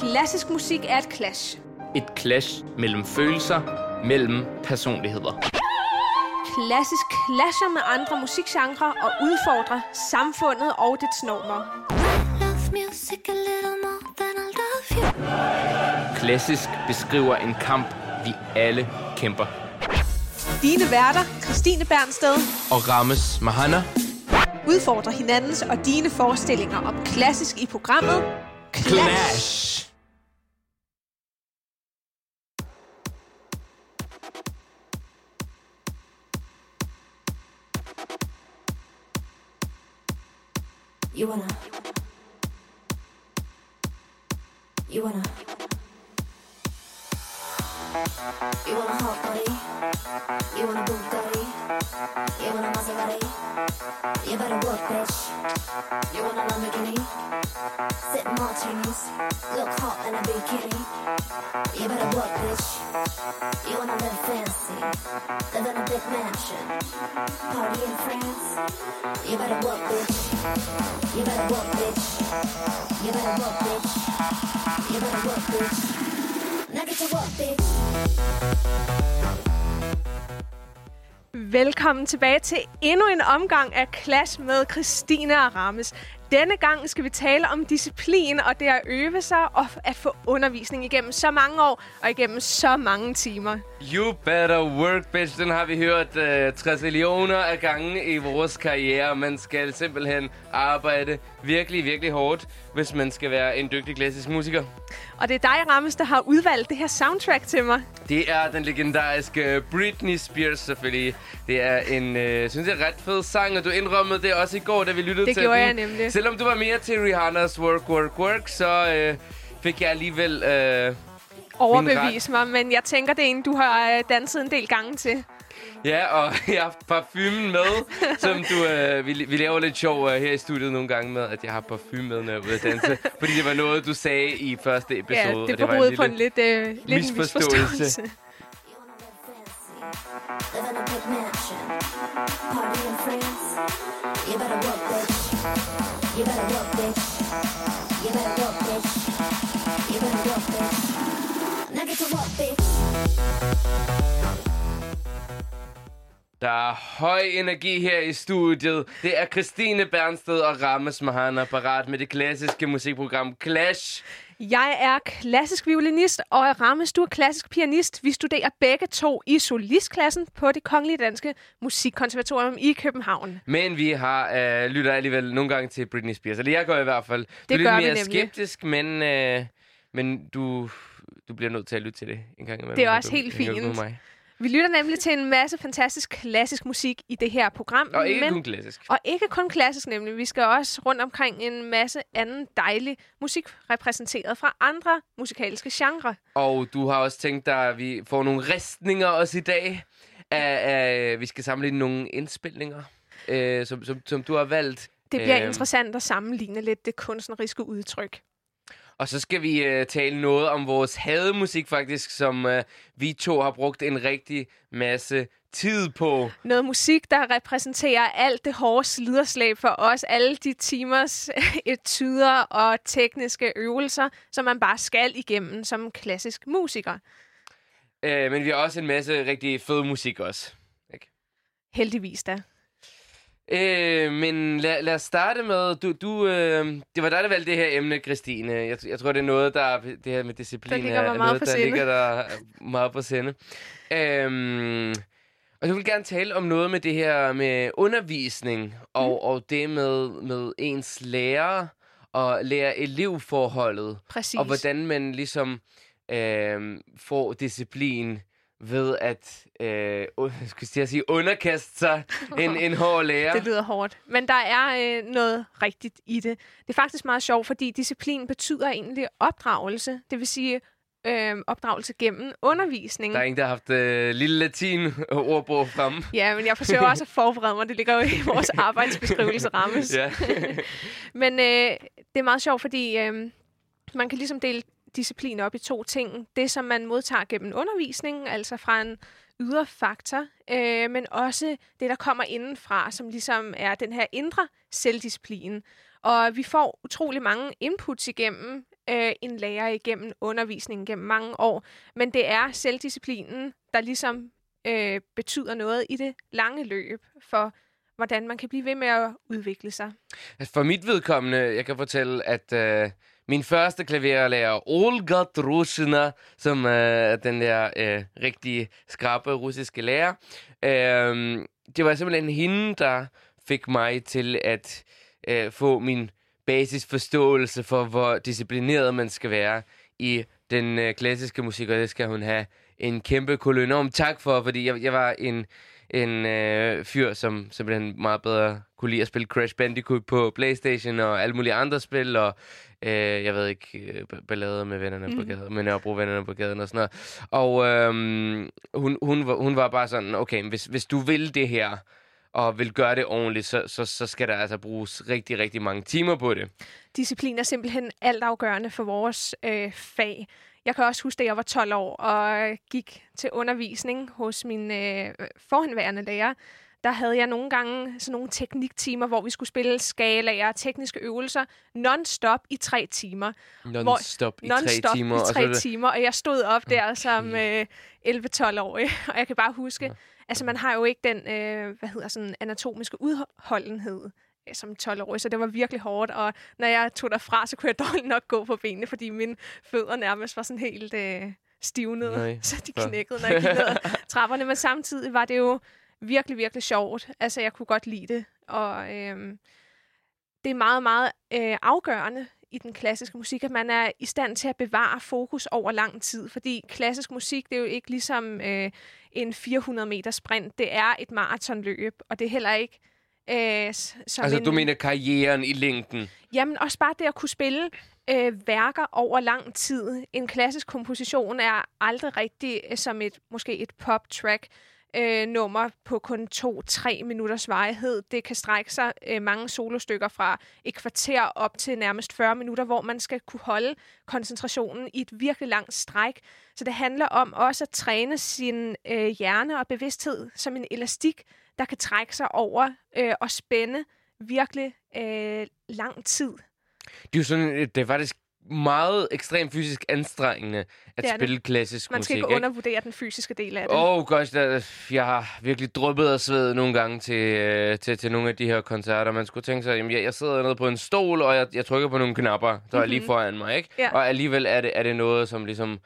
klassisk musik er et clash. Et clash mellem følelser, mellem personligheder. Klassisk clasher med andre musikgenre og udfordrer samfundet og dets normer. Klassisk beskriver en kamp, vi alle kæmper. Dine værter, Christine Bernsted Og Rames Mahana udfordrer hinandens og dine forestillinger om klassisk i programmet Clash. Clash. Wanna. You wanna. You wanna hot body. You want a bitch. You want a Lamborghini. Sip martinis. Look hot in a bikini. You better work, bitch. You wanna live fancy. Live in a big mansion. Party in France. You better work, bitch. You better work, bitch. You better work, bitch. You better work, bitch. Now get to work, bitch. Velkommen tilbage til endnu en omgang af Clash med Christina Rammes. Denne gang skal vi tale om disciplin og det at øve sig og at få undervisning igennem så mange år og igennem så mange timer. You better work, bitch. Den har vi hørt uh, 60 millioner af gange i vores karriere. Man skal simpelthen arbejde virkelig, virkelig hårdt, hvis man skal være en dygtig klassisk musiker. Og det er dig, Rammes, der har udvalgt det her soundtrack til mig. Det er den legendariske Britney Spears selvfølgelig. Det er en, øh, synes jeg, ret fed sang, og du indrømmede det også i går, da vi lyttede Det til gjorde den. jeg nemlig. Selvom du var mere til Rihannas Work, Work, Work, så øh, fik jeg alligevel... Øh, Overbevis mig, men jeg tænker, det er en, du har øh, danset en del gange til. ja, og jeg har parfumen med, som du... Øh, vi, vi laver lidt sjov øh, her i studiet nogle gange med, at jeg har parfume med, når jeg er ude at danse. fordi det var noget, du sagde i første episode. Ja, og det var en på en lidt, øh, lidt misforståelse. misforståelse. A big mansion. Party in France. You better work, bitch. Der er høj energi her i studiet. Det er Christine Bernsted og Rammes Mahana parat med det klassiske musikprogram Clash. Jeg er klassisk violinist, og Rammes, du er klassisk pianist. Vi studerer begge to i solistklassen på det Kongelige Danske Musikkonservatorium i København. Men vi har øh, lytter alligevel nogle gange til Britney Spears. Eller jeg gør i hvert fald. Du Det er lidt mere skeptisk, men, øh, men du, du bliver nødt til at lytte til det en gang imellem. Det er også du helt fint. Mig. Vi lytter nemlig til en masse fantastisk klassisk musik i det her program. Og ikke men, kun klassisk. og ikke kun klassisk nemlig. Vi skal også rundt omkring en masse anden dejlig musik repræsenteret fra andre musikalske genrer. Og du har også tænkt dig, at vi får nogle ristninger også i dag. Af, af, vi skal sammenligne nogle indspilninger, øh, som, som, som du har valgt. Det bliver Øhm. interessant at sammenligne lidt det kunstneriske udtryk. Og så skal vi øh, tale noget om vores hademusik faktisk, som øh, vi to har brugt en rigtig masse tid på. Noget musik, der repræsenterer alt det hårde sliderslæb for os. Alle de timers etuder og tekniske øvelser, som man bare skal igennem som klassisk musiker. Øh, men vi har også en masse rigtig fed musik også. Heldigvis da. Øh, men lad, lad os starte med, du, du, øh, det var dig, der valgte det her emne, Christine. Jeg, jeg tror, det er noget, der det her med disciplin Der er noget, der sinde. ligger der meget på sinde. Øhm, og jeg vil gerne tale om noget med det her med undervisning og, Mm. og det med, med ens lærer og lærer-elev-forholdet. Præcis. Og hvordan man ligesom øh, får disciplin ved at øh, skulle jeg sige, underkaste sig en, en hård lærer. Det lyder hårdt. Men der er øh, noget rigtigt i det. Det er faktisk meget sjovt, fordi disciplin betyder egentlig opdragelse. Det vil sige øh, opdragelse gennem undervisning. Der er ingen, der har haft øh, lille latin ordbog frem. Ja, men jeg forsøger også at forberede mig. Det ligger jo i vores arbejdsbeskrivelse rammes. Men øh, det er meget sjovt, fordi øh, man kan ligesom dele disciplin op i to ting. Det, som man modtager gennem undervisningen, altså fra en ydre faktor, øh, men også det, der kommer indenfra, som ligesom er den her indre selvdisciplin. Og vi får utrolig mange inputs igennem øh, en lærer igennem undervisningen gennem mange år. Men det er selvdisciplinen, der ligesom øh, betyder noget i det lange løb for, hvordan man kan blive ved med at udvikle sig. Altså, for mit vedkommende, jeg kan fortælle, at øh, min første klaverlærer, Olga Drushina, som øh, den der øh, rigtig skrappe russiske lærer, øh, det var simpelthen hende, der fik mig til at øh, få min basisforståelse for, hvor disciplineret man skal være i den øh, klassiske musik, og det skal hun have en kæmpe kolonne om. Tak for, fordi jeg, jeg var en, en øh, fyr, som simpelthen meget bedre kunne lide at spille Crash Bandicoot på Playstation og alle mulige andre spil, og øh, jeg ved ikke, øh, ballader med vennerne mm. på gaden, med Nørrebro vennerne på gaden og sådan noget. Og øh, hun, hun, var, hun var bare sådan, okay, hvis, hvis du vil det her, og vil gøre det ordentligt, så, så, så skal der altså bruges rigtig, rigtig mange timer på det. Disciplin er simpelthen altafgørende for vores øh, fag. Jeg kan også huske, da jeg var 12 år og gik til undervisning hos min øh, forhenværende lærer. Der havde jeg nogle gange sådan nogle tekniktimer, hvor vi skulle spille skalaer og tekniske øvelser non-stop i tre timer. Non-stop i non-stop tre timer. i og tre det- timer, og jeg stod op der som øh, 11-12-årig, og jeg kan bare huske, altså man har jo ikke den, øh, hvad hedder sådan, anatomiske udholdenhed øh, som 12-årig, så det var virkelig hårdt, og når jeg tog derfra, så kunne jeg dårligt nok gå på benene, fordi mine fødder nærmest var sådan helt øh, stivnede, Nej, så de knækkede, når jeg gik ned trapperne, men samtidig var det jo virkelig, virkelig sjovt. Altså, jeg kunne godt lide det, og øh, det er meget, meget øh, afgørende i den klassiske musik, at man er i stand til at bevare fokus over lang tid. Fordi klassisk musik, det er jo ikke ligesom øh, en 400 meter sprint. Det er et maratonløb, og det er heller ikke øh, som Altså, en... du mener karrieren i længden. Jamen, også bare det at kunne spille øh, værker over lang tid. En klassisk komposition er aldrig rigtig øh, som et måske et pop-track øh, nummer på kun to-tre minutters varighed. Det kan strække sig øh, mange solostykker fra et kvarter op til nærmest 40 minutter, hvor man skal kunne holde koncentrationen i et virkelig langt stræk. Så det handler om også at træne sin øh, hjerne og bevidsthed som en elastik, der kan trække sig over øh, og spænde virkelig øh, lang tid. Det er jo sådan, øh, det er faktisk meget ekstremt fysisk anstrengende at Det er det. spille klassisk Man skal musik, ikke undervurdere den fysiske del af det. Åh, oh, gosh, der, jeg har virkelig dryppet og sved nogle gange til, øh, til, til nogle af de her koncerter. Man skulle tænke sig, jamen, jeg, jeg sidder nede på en stol, og jeg, jeg trykker på nogle knapper, der mm-hmm. er lige foran mig, ikke? Ja. Og alligevel er det, er det noget, som ligesom,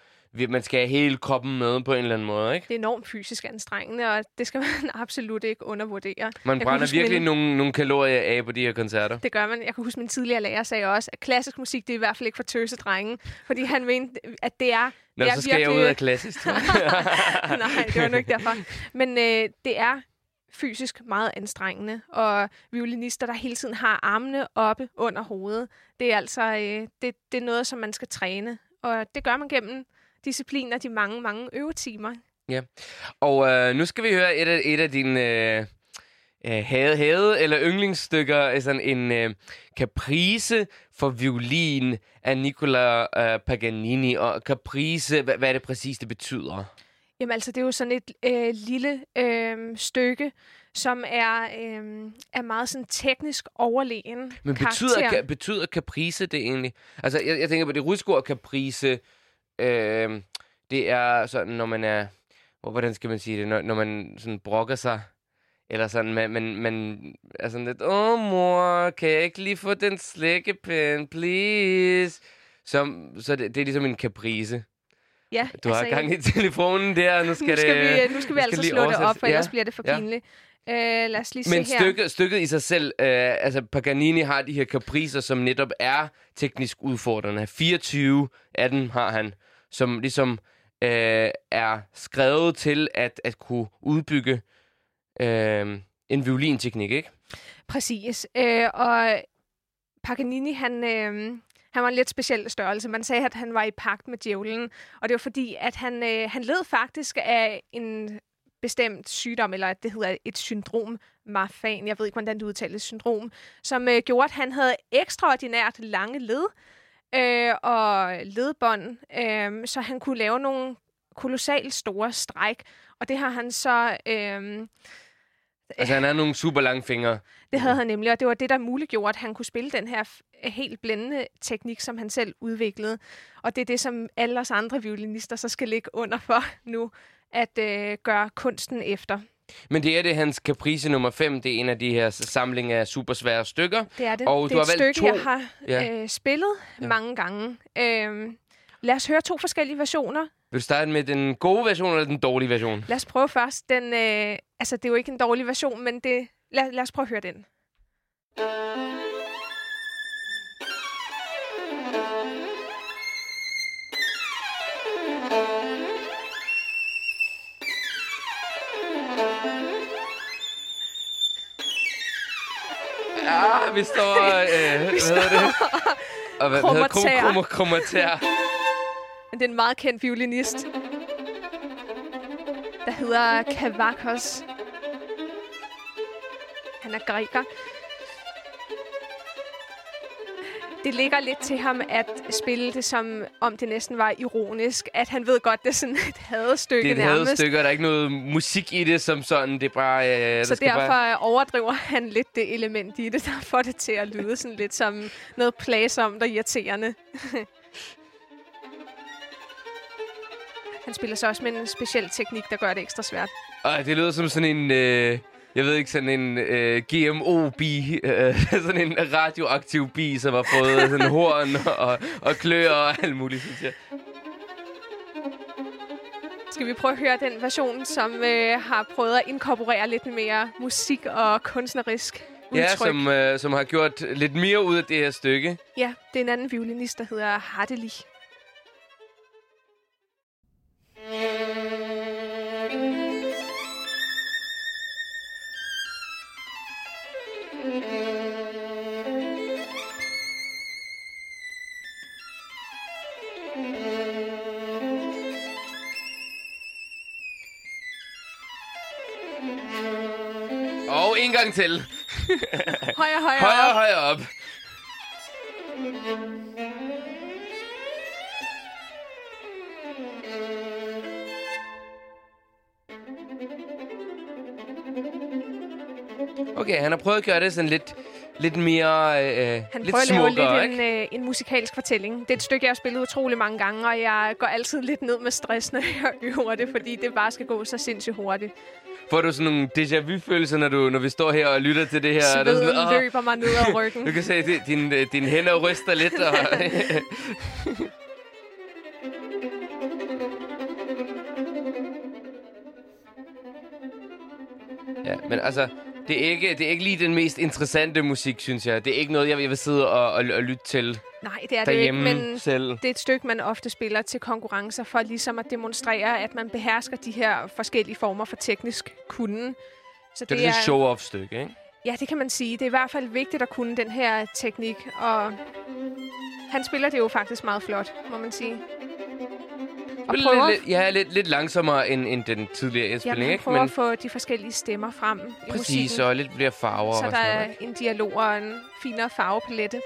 man skal have hele kroppen med på en eller anden måde, ikke? Det er enormt fysisk anstrengende, og det skal man absolut ikke undervurdere. Man Jeg brænder virkelig min- nogle, nogle kalorier af på de her koncerter. Det gør man. Jeg kan huske, min tidligere lærer sagde også, at klassisk musik, det er i hvert fald ikke for tøsedrenge. Fordi han mente, at det er... Nå, det er så skal jeg ud af klassisk. tror jeg. Nej, det var ikke derfor. Men øh, det er fysisk meget anstrengende, og violinister, der hele tiden har armene oppe under hovedet, det er altså øh, det, det er noget, som man skal træne, og det gør man gennem disciplin og de mange, mange øvetimer. Og øh, nu skal vi høre et af, et af dine øh, øh, hade, hade eller yndlingsstykker, øh, sådan en øh, caprice for violin af Nicola øh, Paganini. Og caprice, hvad, hvad er det præcis, det betyder? Jamen altså, det er jo sådan et øh, lille øh, stykke, som er, øh, er meget sådan teknisk overlegen Men betyder, ka, betyder caprice det egentlig? Altså, jeg, jeg tænker på det russiske ord caprice, øh, det er sådan, når man er, hvor- hvordan skal man sige det, når, når man sådan brokker sig, eller sådan, man, man, man er sådan lidt, åh mor, kan jeg ikke lige få den slækkepen, please? Så, så det, det er ligesom en caprice. Ja, Du har gang i telefonen der, nu skal, nu skal det... vi, nu skal vi altså slå det op, for ellers Ja, bliver det for ja. pinligt. Øh, lad os lige Men se her. stykket, stykket i sig selv, øh, altså Paganini har de her capricer, som netop er teknisk udfordrende. 24 af dem har han, som ligesom øh, er skrevet til at, at kunne udbygge øh, en violinteknik, ikke? Præcis. Øh, og Paganini, han, øh, han var en lidt speciel størrelse. Man sagde, at han var i pagt med djævlen. Og det var fordi, at han, øh, han led faktisk af en bestemt sygdom, eller det hedder et syndrom, Marfan, jeg ved ikke, hvordan det udtales, syndrom, som øh, gjorde, at han havde ekstraordinært lange led øh, og ledbånd, øh, så han kunne lave nogle kolossalt store stræk. Og det har han så... Øh, Altså, han har nogle super lange fingre. Det havde han nemlig, og det var det, der muliggjorde, at han kunne spille den her helt blændende teknik, som han selv udviklede. Og det er det, som alle os andre violinister så skal ligge under for nu, at øh, gøre kunsten efter. Men det er det hans Caprice nummer 5. Det er en af de her samlinger af super svære stykker. Det er det. Og det du er har et valgt stykke, to. jeg har Ja. øh, spillet Ja. mange gange. Øhm, lad os høre to forskellige versioner. Vil du starte med den gode version eller den dårlige version? Lad os prøve først den... Øh, altså, det er jo ikke en dårlig version, men det, lad, lad os prøve at høre den. Vi står... Øh, hvad hedder det? Og hvad, hvad hedder kromatær. Men det er en meget kendt violinist, der hedder Kavakos. Han er græker. Det ligger lidt til ham at spille det, som om det næsten var ironisk. At han ved godt, det er sådan et hadestykke Det er et nærmest. hadestykke, og der er ikke noget musik i det som sådan. Det er bare... Øh, der Så derfor Bare... overdriver han lidt det element i det, der får det til at lyde sådan lidt som noget plagsomt og irriterende. han spiller så også med en speciel teknik, der gør det ekstra svært. Ej, det lyder som sådan en... Øh, jeg ved ikke, sådan en øh, GMO-bi. Øh, sådan en radioaktiv bi, som har fået sådan horn og, og kløer og alt muligt, synes jeg. Skal vi prøve at høre den version, som øh, har prøvet at inkorporere lidt mere musik og kunstnerisk udtryk? Ja, som, øh, som har gjort lidt mere ud af det her stykke. ja, det er en anden violinist, der hedder Hartelig. Og en gang til. Højere, højere, Højere, op. højere op. Okay, han har prøvet at gøre det sådan lidt, lidt mere øh, Han lidt prøver at lave smukkere, lidt en, øh, en musikalsk fortælling. Det er et stykke, jeg har spillet utrolig mange gange, og jeg går altid lidt ned med stress, når jeg øver det, fordi det bare skal gå så sindssygt hurtigt. Får du sådan nogle déjà vu-følelser, når, du, når vi står her og lytter til det her? Er Sveden sådan, "Åh, løber mig ned ad ryggen. Du kan se, at din, øh, dine hænder ryster lidt. Og ja, men altså, det er, ikke, det er ikke lige den mest interessante musik, synes jeg. Det er ikke noget, jeg vil sidde og, og, og lytte til Nej, det er det ikke, men selv. det er et stykke, man ofte spiller til konkurrencer for ligesom at demonstrere, at man behersker de her forskellige former for teknisk kunden. Så Det er et show-off-stykke, ikke? Ja, det kan man sige. Det er i hvert fald vigtigt at kunne den her teknik, og han spiller det jo faktisk meget flot, må man sige. Og prøver, lidt, lidt, ja, lidt, lidt langsommere end, end den tidligere ja, indspilning, han ikke? prøver at få de forskellige stemmer frem i præcis, musikken, og lidt flere farver så og der sådan er noget. en dialog og en finere farvepalette.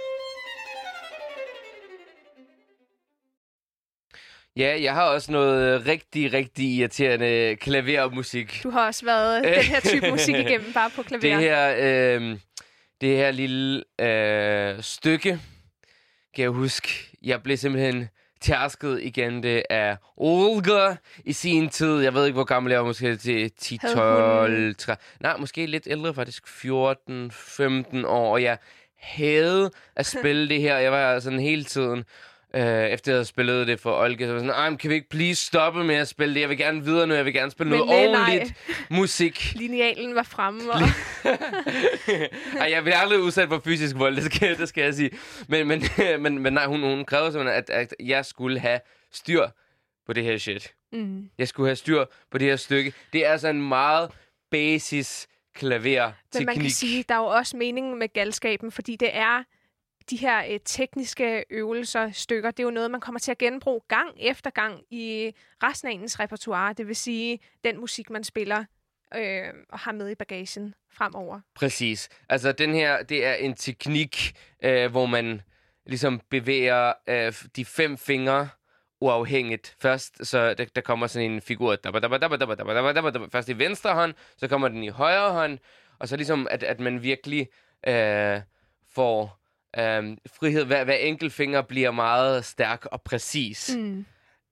Ja, jeg har også noget rigtig, rigtig irriterende klavermusik. Du har også været den her type musik igennem, bare på klaver. Det her, øh, det her lille øh, stykke, kan jeg huske, jeg blev simpelthen tærsket igen det af Olga i sin tid. Jeg ved ikke, hvor gammel jeg var, måske til 10, Havde 12, hun- 13. Nej, måske lidt ældre, faktisk 14, 15 år. Og jeg havde at spille det her. Jeg var sådan hele tiden, øh, efter jeg havde spillet det for Olga, så var jeg sådan, "Ej, kan vi ikke please stoppe med at spille det? Jeg vil gerne videre nu, jeg vil gerne spille Men noget nej, nej. ordentligt musik. Linealen var fremme, og Ej, jeg vil aldrig udsat for fysisk vold, det skal, det skal jeg sige. Men, men, men, men nej, hun, hun krævede simpelthen, at, at jeg skulle have styr på det her shit. mm, Jeg skulle have styr på det her stykke. Det er altså en meget basis klaver Men man kan sige, der er jo også meningen med galskaben, fordi det er de her øh, tekniske øvelser, stykker, det er jo noget, man kommer til at genbruge gang efter gang i resten af ens repertoire, det vil sige den musik, man spiller øh, og har med i bagagen fremover. Præcis. Altså den her, det er en teknik, øh, hvor man ligesom bevæger øh, de fem fingre uafhængigt. Først så der, der kommer sådan en figur, først i venstre hånd, så kommer den i højre hånd, og så ligesom, at, at man virkelig øh, får øh, frihed. Hver, hver enkelt finger bliver meget stærk og præcis. Mm.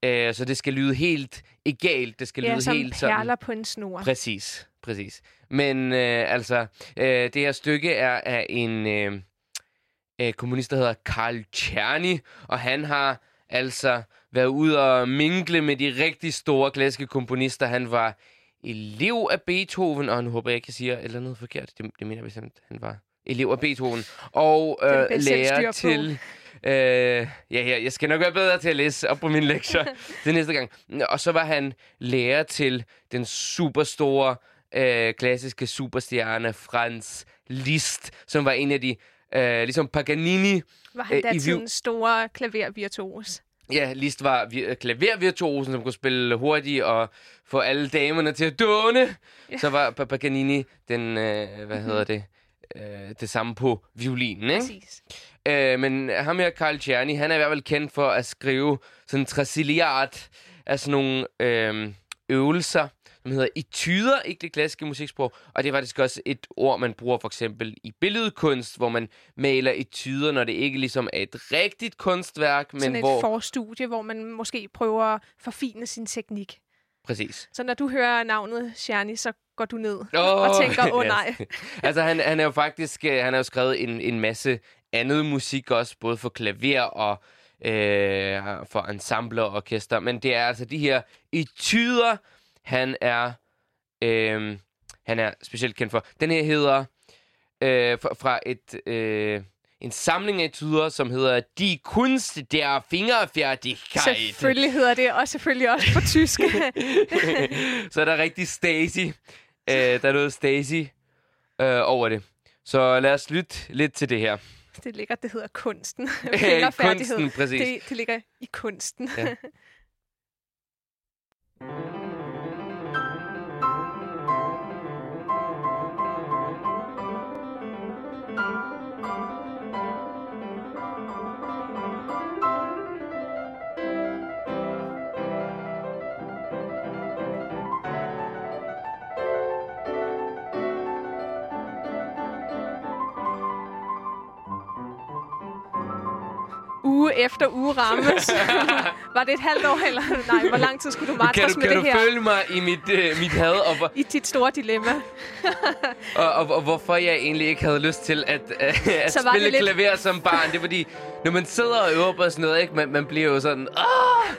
Øh, så det skal lyde helt egalt. Det skal Ja, lyde som helt sådan... perler på en snor. Præcis, præcis. Men øh, altså, øh, det her stykke er af en øh, øh, kommunist, der hedder Karl Czerny, og han har altså været ude og mingle med de rigtig store klassiske komponister. Han var elev af Beethoven, og nu håber jeg ikke, jeg siger et eller andet forkert. Det, det mener jeg bestemt, han var elev af Beethoven. Og øh, der lærer til... Øh, ja, ja, jeg skal nok være bedre til at læse op på mine lektier til næste gang. Og så var han lærer til den superstore øh, klassiske superstjerne Franz Liszt, som var en af de, øh, ligesom Paganini. Var han Øh, i datidens store klavervirtuos. Ja, Liszt var vi- klavervirtuosen, som kunne spille hurtigt og få alle damerne til at dåne. Ja. Så var Pa- Paganini den, øh, hvad hedder det, øh, det samme på violinen, ikke? Præcis. Øh, men ham her, Carl Czerny, han er i hvert fald kendt for at skrive sådan en traciliard af sådan nogle øh, øvelser, som hedder etyder, ikke det klassiske musiksprog. Og det er faktisk også et ord, man bruger for eksempel i billedkunst, hvor man maler etyder, når det ikke ligesom er et rigtigt kunstværk, men Sådan et hvor... forstudie, hvor man måske prøver at forfine sin teknik. Præcis. Så når du hører navnet Shani, så går du ned Åh, og tænker, åh oh, nej. altså, han, han er jo faktisk øh, han har jo skrevet en, en masse andet musik også, både for klaver og øh, for ensemble og orkester. Men det er altså de her etyder, han er, øh, han er specielt kendt for. Den her hedder øh, fra, fra et... Øh, en samling af etyder, som hedder Die Kunst der Fingerfertigkeit. Selvfølgelig hedder det, og selvfølgelig også på tysk. så er der rigtig Stacy. Øh, der er noget Stacy øh, over det. Så lad os lytte lidt til det her. det ligger, det hedder kunsten. Fingerfærdighed. kunsten, præcis. Det, det ligger i kunsten. Ja. uge efter uge rammes. var det et halvt år, eller nej, hvor lang tid skulle du Kan martres du, med kan det du her? følge mig i mit, øh, mit had, og, hvor- I dit store dilemma. og, og, og hvorfor jeg egentlig ikke havde lyst til at, øh, at Så spille lidt- klaver som barn? Det er fordi, når man sidder og øver på sådan noget, ikke, man, man bliver jo sådan, Åh!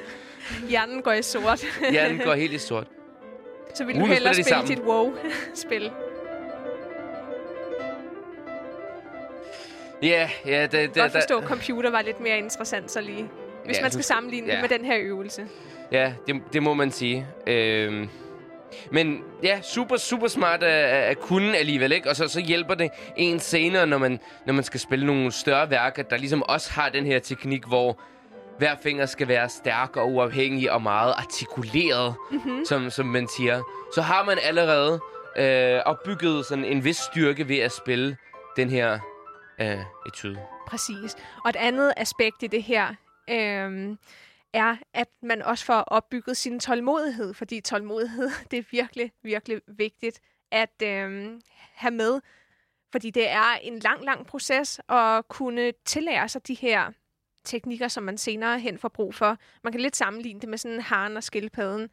Hjernen går i sort. hjernen går helt i sort. Så vil Uh, du hellere spille dit WoW-spil. Ja, ja, det, det, Godt forstå, at computer var lidt mere interessant så lige. Hvis Ja, man skal sammenligne det ja. med den her øvelse. Ja, det, det må man sige. Øhm, men ja, super, super smart at, at kunne alligevel, ikke? Og så, så hjælper det en senere, når man, når man skal spille nogle større værker, der ligesom også har den her teknik, hvor hver finger skal være stærk og uafhængig og meget artikuleret, mm-hmm. som, som man siger. Så har man allerede øh, opbygget sådan en vis styrke ved at spille den her af etude. Præcis. Og et andet aspekt i det her øh, er, at man også får opbygget sin tålmodighed, fordi tålmodighed, det er virkelig, virkelig vigtigt at øh, have med, fordi det er en lang, lang proces at kunne tillære sig de her teknikker, som man senere hen får brug for. Man kan lidt sammenligne det med sådan en haren og skildpadden,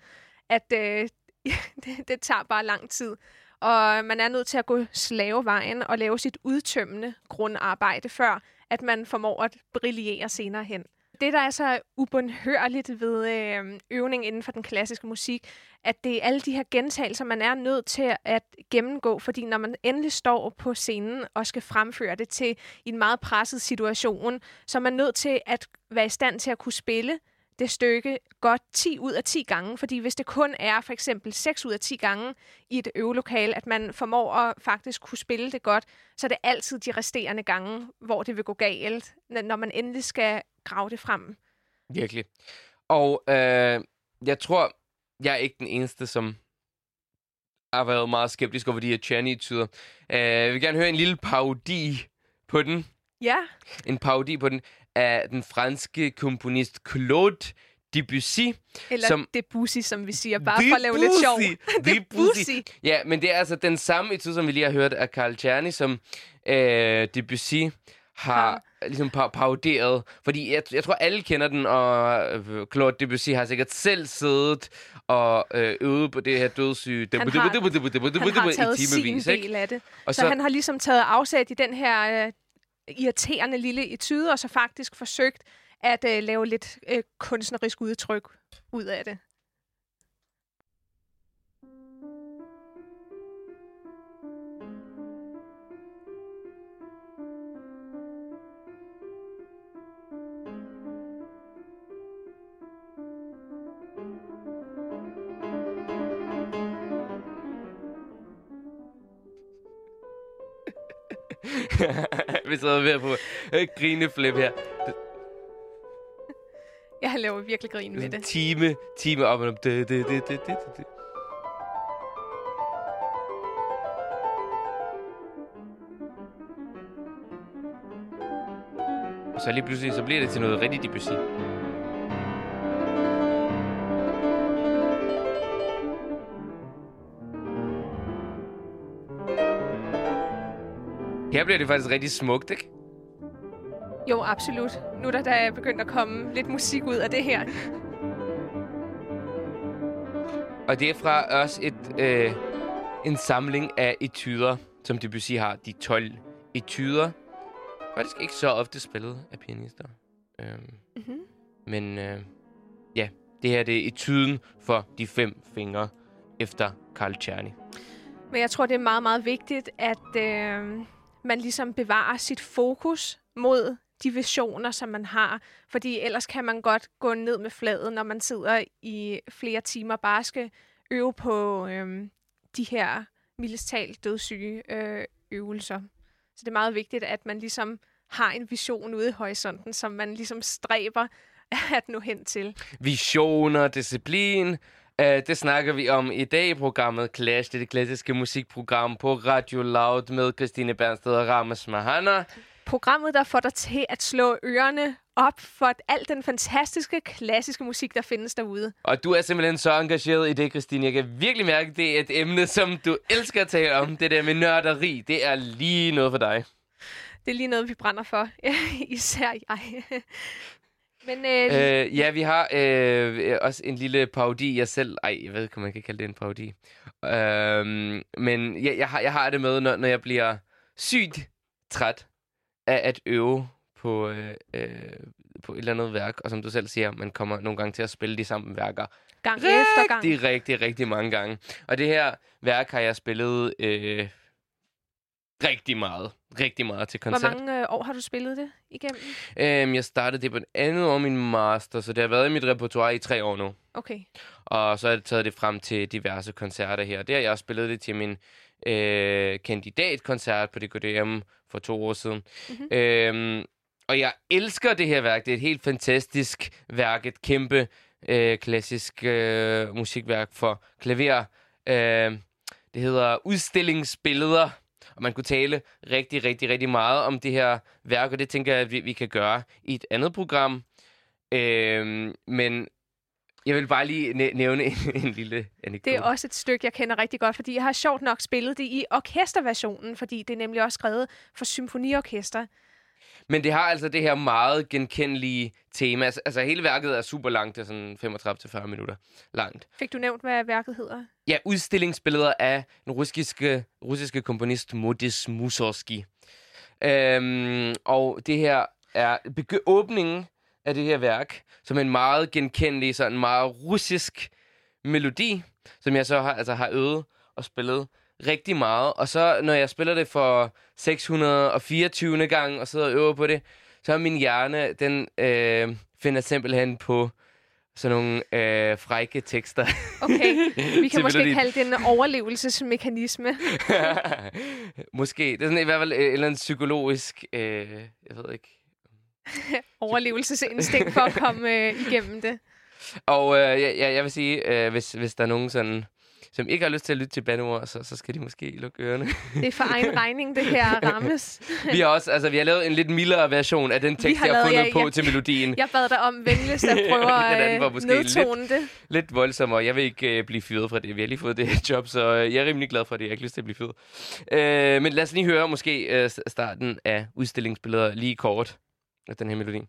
at øh, det, det tager bare lang tid. Og man er nødt til at gå slavevejen og lave sit udtømmende grundarbejde, før at man formår at brillere senere hen. Det, der er så ubundhørligt ved øh, øvning inden for den klassiske musik, at det er alle de her gentagelser, man er nødt til at gennemgå, fordi når man endelig står på scenen og skal fremføre det til en meget presset situation, så er man nødt til at være i stand til at kunne spille det stykke godt 10 ud af 10 gange, fordi hvis det kun er for eksempel 6 ud af 10 gange i et øvelokale, at man formår at faktisk kunne spille det godt, så er det altid de resterende gange, hvor det vil gå galt, når man endelig skal grave det frem. Virkelig. Og øh, jeg tror, jeg er ikke den eneste, som har været meget skeptisk over de her Channy-tyder. Øh, jeg vil gerne høre en lille parodi på den. Ja, En parodi på den af den franske komponist Claude Debussy. Eller Som- Debussy, som vi siger, bare for at lave lidt sjov. Debussy. Debussy. Ja, men det er altså den samme etude, som vi lige har hørt af Carl Czerny, som øh, Debussy har ligesom pa- paroderet. Fordi jeg, jeg tror, alle kender den, og øh, Claude Debussy har sikkert selv siddet og øh, øvet på det her dødssyge Han har- Han har taget sin del af det. Og Så, så han har ligesom taget afsæt i den her øh, irriterende lille etude, og så faktisk forsøgt at øh, lave lidt øh, kunstnerisk udtryk ud af det. vi sidder ved at få øh, grineflip her. Jeg laver virkelig grin med det. Time, time op og op. Det, det, det, det, det, det. Og så lige pludselig, så bliver det til noget rigtig Debussy. Her bliver det faktisk rigtig smukt, ikke? Jo, absolut. Nu er der, der er begyndt at komme lidt musik ud af det her. Og det er fra også et, øh, en samling af etuder, som Debussy har. De 12 etuder. Faktisk ikke så ofte spillet af pianister. Øhm, Mhm. men øh, ja, det her det er etyden for de fem fingre efter Carl Czerny. Men jeg tror, det er meget, meget vigtigt, at øh, man ligesom bevarer sit fokus mod de visioner, som man har. Fordi ellers kan man godt gå ned med fladet, når man sidder i flere timer bare skal øve på øh, de her mildest dødssyge øh, øvelser. Så det er meget vigtigt, at man ligesom har en vision ude i horisonten, som man ligesom stræber at nå hen til. Visioner, disciplin. Uh, det snakker vi om i dag i programmet Clash, det det klassiske musikprogram på Radio Loud med Christine Bernsted og Rames Mahana. Programmet, der får dig til at slå ørerne op for al den fantastiske, klassiske musik, der findes derude. Og du er simpelthen så engageret i det, Christine. Jeg kan virkelig mærke, at det er et emne, som du elsker at tale om. Det der med nørderi, det er lige noget for dig. Det er lige noget, vi brænder for. Især jeg. Men øh, Øh, ja, vi har øh, også en lille parodi, jeg selv... Ej, jeg ved ikke, om man kan kalde det en parodi. Øh, men jeg, jeg, har, jeg har det med, når, når jeg bliver sygt træt af at øve på, øh, øh, på et eller andet værk. Og som du selv siger, man kommer nogle gange til at spille de samme værker gang efter gang. rigtig, rigtig, rigtig mange gange. Og det her værk har jeg spillet øh, rigtig meget. Rigtig meget til Hvor koncert. mange øh, år har du spillet det igennem? Øhm, jeg startede det på et andet år, min master, så det har været i mit repertoire i tre år nu. Okay. Og så har jeg taget det frem til diverse koncerter her. Det har jeg også spillet det til min øh, kandidatkoncert på DKDM for to år siden. Mhm. Øhm, og jeg elsker det her værk. Det er et helt fantastisk værk. Et kæmpe øh, klassisk øh, musikværk for klaver. Øh, det hedder Udstillingsbilleder. Og man kunne tale rigtig, rigtig, rigtig meget om det her værk, og det tænker jeg, at vi, vi kan gøre i et andet program. Øh, men jeg vil bare lige næ- nævne en, en lille anekdote. Det er også et stykke, jeg kender rigtig godt, fordi jeg har sjovt nok spillet det i orkesterversionen, fordi det er nemlig også skrevet for symfoniorkester. Men det har altså det her meget genkendelige tema. Altså, altså hele værket er super langt, det er sådan 35-40 minutter langt. Fik du nævnt, hvad værket hedder? Ja, udstillingsbilleder af den russiske, russiske komponist Modis Mussorgsky. Øhm, og det her er begy- åbningen af det her værk, som en meget genkendelig, sådan meget russisk melodi, som jeg så har, altså har øvet og spillet rigtig meget. Og så når jeg spiller det for 624. gang og sidder og øver på det, så er min hjerne, den øh, finder simpelthen på sådan nogle øh, frække tekster. Okay, vi kan måske melodien. kalde det en overlevelsesmekanisme. Måske. Det er sådan i hvert fald øh, et eller andet psykologisk... Øh, jeg ved ikke. Overlevelsesinstinkt for at komme øh, igennem det. Og øh, jeg, jeg, jeg vil sige, øh, hvis, hvis der er nogen sådan som ikke har lyst til at lytte til bandeord, så, så skal de måske lukke ørerne. Det er for egen regning, det her rammes. vi har også, altså, vi har lavet en lidt mildere version af den tekst, har jeg har fundet ja, på ja. til melodien. Jeg bad dig om venligst at prøve var at måske øh, nedtone det. Lidt voldsommere. Jeg vil ikke øh, blive fyret fra det. Vi har lige fået det her job, så øh, jeg er rimelig glad for det. Jeg har ikke lyst til at blive fyret. Øh, men lad os lige høre måske øh, starten af udstillingsbilleder lige kort af den her melodi.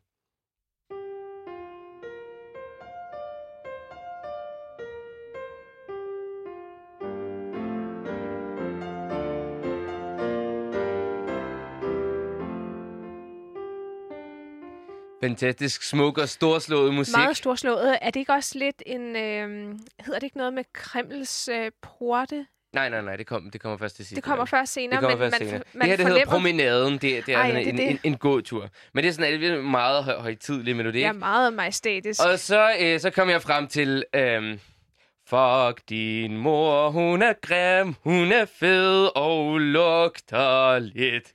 Fantastisk smuk og storslået musik. Meget storslået. Er det ikke også lidt en... Øh, hedder det ikke noget med Kremls øh, porte? Nej, nej, nej, det, kom, det kommer først til sidst. Det kommer først senere, Det kommer men først man, senere. man det her, det hedder. Promenaden. Det, det er Ej, sådan det er en, det. en, en gåtur. Men det er sådan en meget høj, højtidlig melodi. Ja, meget majestætisk. Og så, øh, så kom jeg frem til... Øhm, Fuck din mor, hun er grim, hun er fed og lugter lidt.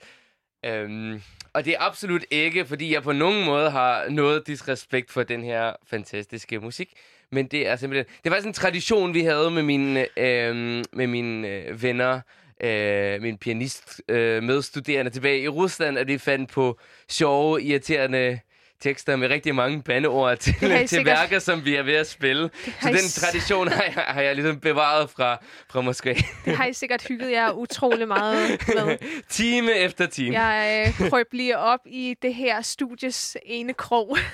Øhm, og det er absolut ikke, fordi jeg på nogen måde har noget disrespekt for den her fantastiske musik. Men det er simpelthen... Det var sådan en tradition, vi havde med mine, øh, med mine øh, venner, øh, min pianist øh, medstuderende tilbage i Rusland, at vi fandt på sjove, irriterende tekster med rigtig mange bandeord til, til sikkert- værker, som vi er ved at spille. Så I den tradition har jeg, har jeg ligesom bevaret fra, fra Moskva. Det har I sikkert hygget jer utrolig meget med. time efter time. Jeg øh, krøb lige op i det her studies ene krog.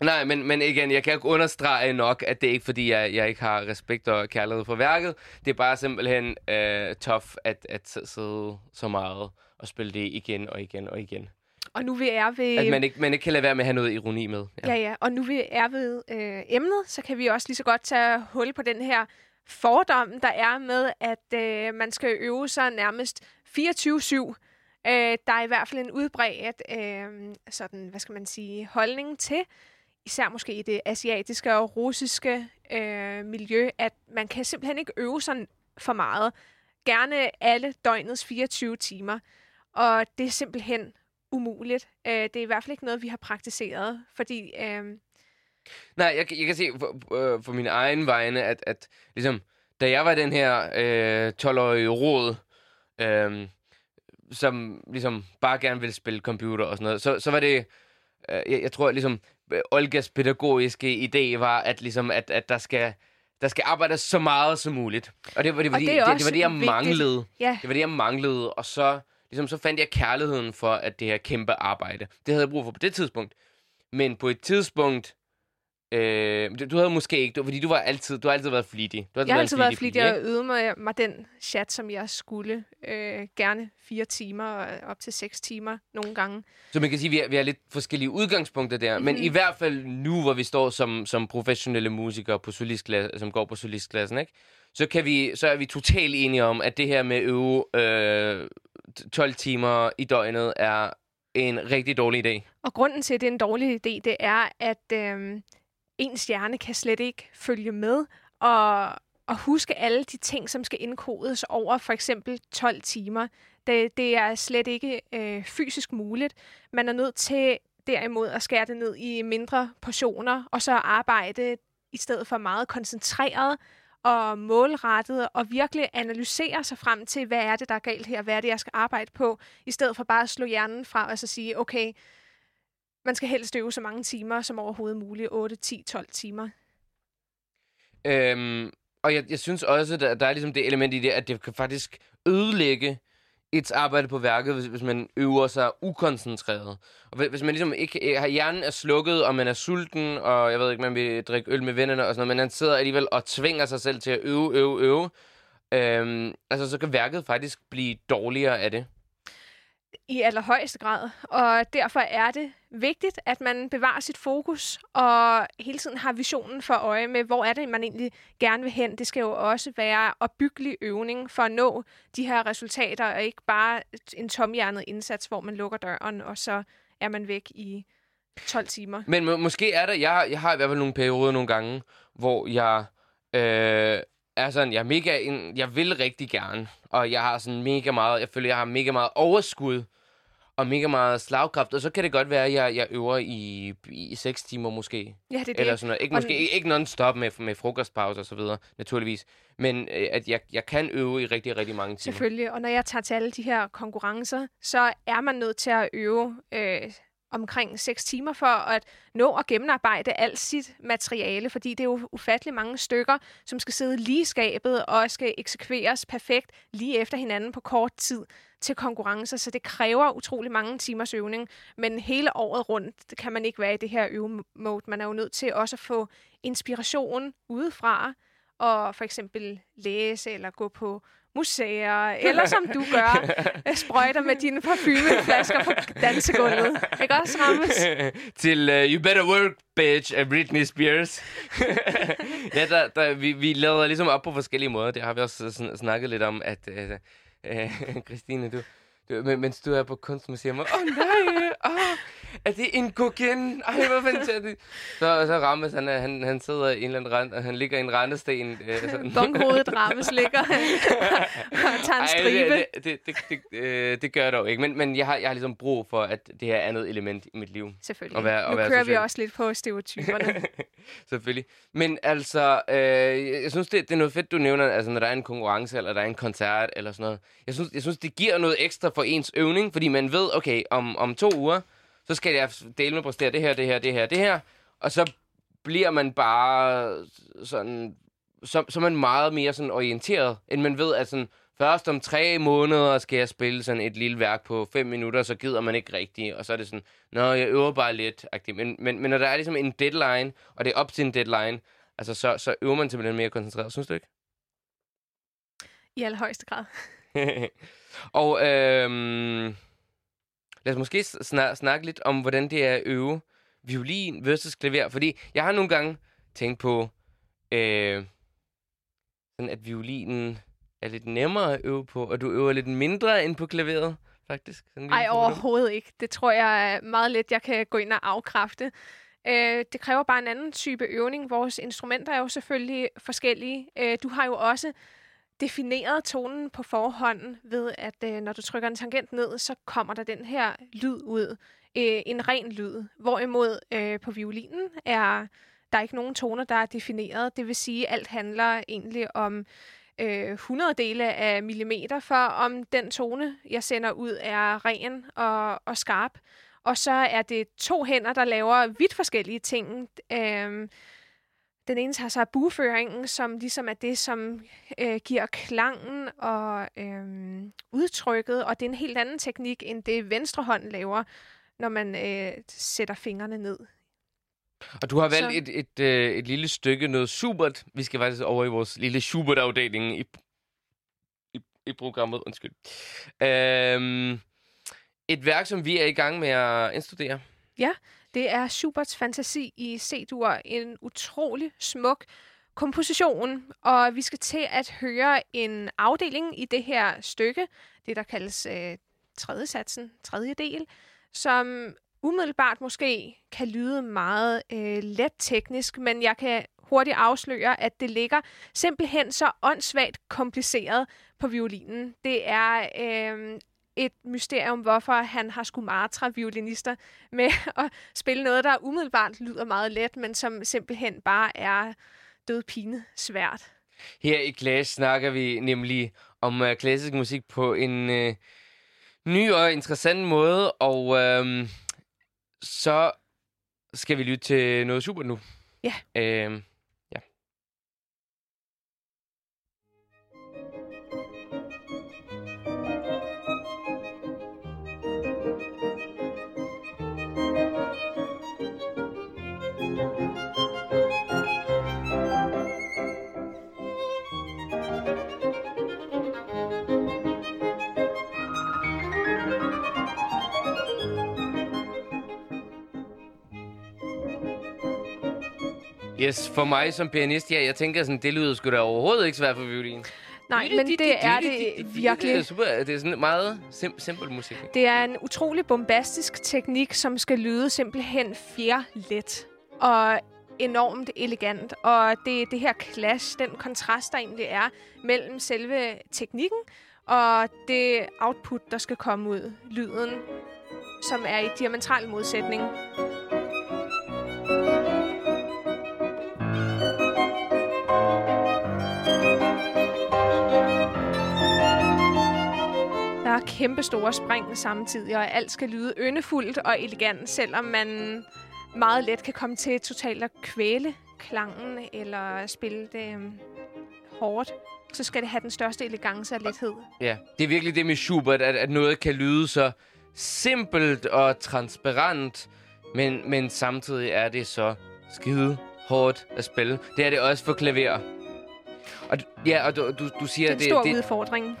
Nej, men, men igen, jeg kan ikke understrege nok, at det er ikke fordi, jeg, jeg ikke har respekt og kærlighed for værket. Det er bare simpelthen øh, tough at, at sidde så meget og spille det igen og igen og igen. og nu vi er ved... At man ikke, man ikke kan lade være med at have noget ironi med. Ja, ja. Og nu vi er ved øh, emnet, så kan vi også lige så godt tage hul på den her fordom, der er med, at øh, man skal øve sig nærmest 24-7. Øh, der er i hvert fald en udbredt øh, sådan, hvad skal man sige, holdning til, især måske i det asiatiske og russiske øh, miljø, at man kan simpelthen ikke øve sig for meget. Gerne alle døgnets 24 timer. Og det er simpelthen umuligt. Øh, det er i hvert fald ikke noget, vi har praktiseret, fordi øh, Nej, jeg, kan- jeg kan se for, øh, for min egen vegne, at, at ligesom, da jeg var den her øh, 12-årige råd, øh, som ligesom bare gerne ville spille computer og sådan noget, så, så var det, øh, jeg, jeg tror ligesom, øh, Olgas pædagogiske idé var, at, ligesom, at, at der skal der skal arbejdes så meget som muligt. Og det var det, var Og det, det det, var det jeg vigtigt. manglede. ja, Det var det, jeg manglede, og så, ligesom, så fandt jeg kærligheden for at det her kæmpe arbejde. Det havde jeg brug for på det tidspunkt. Men på et tidspunkt, øh, du- havde måske ikke, du, fordi du var altid, du har altid været flittig. Du har jeg har altid været flittig og øvet mig, mig den chat, som jeg skulle. Øh, gerne fire timer og op til seks timer nogle gange. Så man kan sige, at vi har, vi har lidt forskellige udgangspunkter der. Mm-hmm. Men Mhm. i hvert fald nu, hvor vi står som, som professionelle musikere, på solistklasse, som går på solistklassen, ikke? Så, kan vi, så er vi totalt enige om, at det her med at øve øh, 12 timer i døgnet er en rigtig dårlig idé. Og grunden til, at det er en dårlig idé, det er, at øh, ens hjerne kan slet ikke følge med og, og huske alle de ting, som skal indkodes over for eksempel 12 timer. Det, det er slet ikke øh, fysisk muligt. Man er nødt til derimod at skære det ned i mindre portioner, og så arbejde i stedet for meget koncentreret og målrettet, og virkelig analysere sig frem til, hvad er det, der er galt her, hvad er det, jeg skal arbejde på, i stedet for bare at slå hjernen fra og så sige, okay, man skal helst øve så mange timer som overhovedet muligt. 8, 10, 12 timer. Øhm, og jeg, jeg synes også, der, der er ligesom det element i det, at det kan faktisk ødelægge et arbejde på værket, hvis, hvis man øver sig ukoncentreret. Og hvis, hvis man ligesom ikke øh, har hjernen er slukket, og man er sulten, og jeg ved ikke, man vil drikke øl med vennerne og sådan noget, men man sidder alligevel og tvinger sig selv til at øve, øve, øve, øhm, altså så kan værket faktisk blive dårligere af det. I allerhøjeste grad. Og derfor er det vigtigt, at man bevarer sit fokus og hele tiden har visionen for øje med, hvor er det, man egentlig gerne vil hen. Det skal jo også være opbyggelig øvning for at nå de her resultater, og ikke bare en tomhjernet indsats, hvor man lukker døren, og så er man væk i 12 timer. Men må, måske er der, jeg, har- jeg har i hvert fald nogle perioder nogle gange, hvor jeg øh, er sådan, jeg er mega, en, jeg vil rigtig gerne, og jeg har sådan mega meget, jeg føler, jeg har mega meget overskud, og mega meget slagkraft. Og så kan det godt være, at jeg, jeg øver i, i 6 timer måske. Ja, det er Eller det. sådan noget. Ikke, Og måske, ikke, ikke non-stop med, med frokostpause og så videre, naturligvis. Men øh, at jeg, jeg kan øve i rigtig, rigtig mange timer. Selvfølgelig. Og når jeg tager til alle de her konkurrencer, så er man nødt til at øve øh, omkring 6 timer for at nå at gennemarbejde alt sit materiale, fordi det er jo ufattelig mange stykker, som skal sidde lige i skabet og skal eksekveres perfekt lige efter hinanden på kort tid til konkurrencer, så det kræver utrolig mange timers øvning, men hele året rundt kan man ikke være i det her øvemode. Man er jo nødt til også at få inspiration udefra, og for eksempel læse eller gå på museer, eller som du gør, øh, sprøjter med dine parfumeflasker på dansegulvet. Ikke også, Rammes? til uh, You Better Work, Bitch af Britney Spears. ja, der, der, vi, vi lader ligesom op på forskellige måder. Det har vi også sn- snakket lidt om, at uh, uh, Christine, du, du, men- mens du er på kunstmuseum, åh oh, nej, oh, er det en kokain? Ej, hvor fantastisk. Så, så rammes han, han, han sidder i en eller anden rand, og han ligger i en rendesten. Øh, sådan. Bonghovedet Rammes ligger og tager en Ej, stribe. det, det, det, det, det, øh, det gør jeg dog ikke. Men, men jeg, har, jeg har ligesom brug for, at det her er andet element i mit liv. Selvfølgelig. at være- at nu være kører vi social. også lidt på stereotyperne. Selvfølgelig. Men altså, øh, jeg jeg synes, det, det er noget fedt, du nævner, altså når der er en konkurrence, eller der er en koncert, eller sådan noget. Jeg synes, jeg synes det giver noget ekstra for ens øvning, fordi man ved, okay, om, om to uger, så skal jeg dele med præstere det her, det her, det her, det her. Og så bliver man bare sådan, så, så er man meget mere sådan orienteret, end man ved, at sådan, først om tre måneder skal jeg spille sådan et lille værk på fem minutter, så gider man ikke rigtigt, og så er det sådan, nå, jeg øver bare lidt. -agtigt. Men, men, men når der er ligesom en deadline, og det er op til en deadline, altså så, så øver man simpelthen mere koncentreret, synes du ikke? I allerhøjeste grad. og øhm, lad os måske snak, snakke lidt om, hvordan det er at øve violin versus klaver. Fordi jeg har nogle gange tænkt på, øh, sådan at violinen er lidt nemmere at øve på, og du øver lidt mindre end på klaveret, faktisk. Sådan en lille Ej, fordom. overhovedet ikke. Det tror jeg er meget let, jeg kan gå ind og afkræfte. Øh, det kræver bare en anden type øvning. Vores instrumenter er jo selvfølgelig forskellige. Øh, du har jo også defineret tonen på forhånd ved, at øh, når du trykker en tangent ned, så kommer der den her lyd ud. Øh, en ren lyd. Hvorimod øh, på violinen er der er ikke nogen toner, der er defineret. Det vil sige, at alt handler egentlig om øh, 100 dele af millimeter, for om den tone, jeg sender ud, er ren og, og skarp. Og så er det to hænder, der laver vidt forskellige ting. Øh, den ene tager sig af bueføringen, som ligesom er det, som øh, giver klangen og øhm, udtrykket, og det er en helt anden teknik, end det venstre hånd laver, når man øh, sætter fingrene ned. Og du har valgt Så- et, et, øh, et lille stykke, noget Schubert. Vi skal faktisk over i vores lille Schubert-afdeling i, i, i programmet. Undskyld. Øhm, et værk, som vi er i gang med at indstudere. Det er Schuberts fantasi i C-dur. En utrolig smuk komposition, og vi skal til at høre en afdeling i det her stykke, det der kaldes øh, tredje satsen, tredje del, som umiddelbart måske kan lyde meget øh, let teknisk, men jeg kan hurtigt afsløre, at det ligger simpelthen så åndssvagt kompliceret på violinen. Det er øh, et mysterium, hvorfor han har skulle martre violinister med at spille noget, der umiddelbart lyder meget let, men som simpelthen bare er dødpine svært. Her i Clash snakker vi nemlig om uh, klassisk musik på en uh, ny og interessant måde, og uh, så skal vi lytte til noget super nu. Ja. Uh, Yes, for mig som pianist, ja, jeg tænker sådan, det lyder sgu da overhovedet ikke svært for violin. Nej, men det er det Det er virkelig. super, det er sådan meget sim- simpel musik. Det er en utrolig bombastisk teknik, som skal lyde simpelthen fjerlet og enormt elegant. Og det er det her clash, den kontrast, der egentlig er mellem selve teknikken og det output, der skal komme ud, lyden. som er i diametral modsætning. Der er kæmpe store spring samtidig, og alt skal lyde yndefuldt og elegant, selvom man meget let kan komme til totalt at kvæle klangen eller spille det øhm, hårdt. Så skal det have den største elegance og lethed. Ja, det er virkelig det med Schubert, at, at noget kan lyde så simpelt og transparent, men, men samtidig er det så skide hårdt at spille. Det er det også for klaver. Og, ja, og du, du, du siger, Det er en det, stor det, udfordring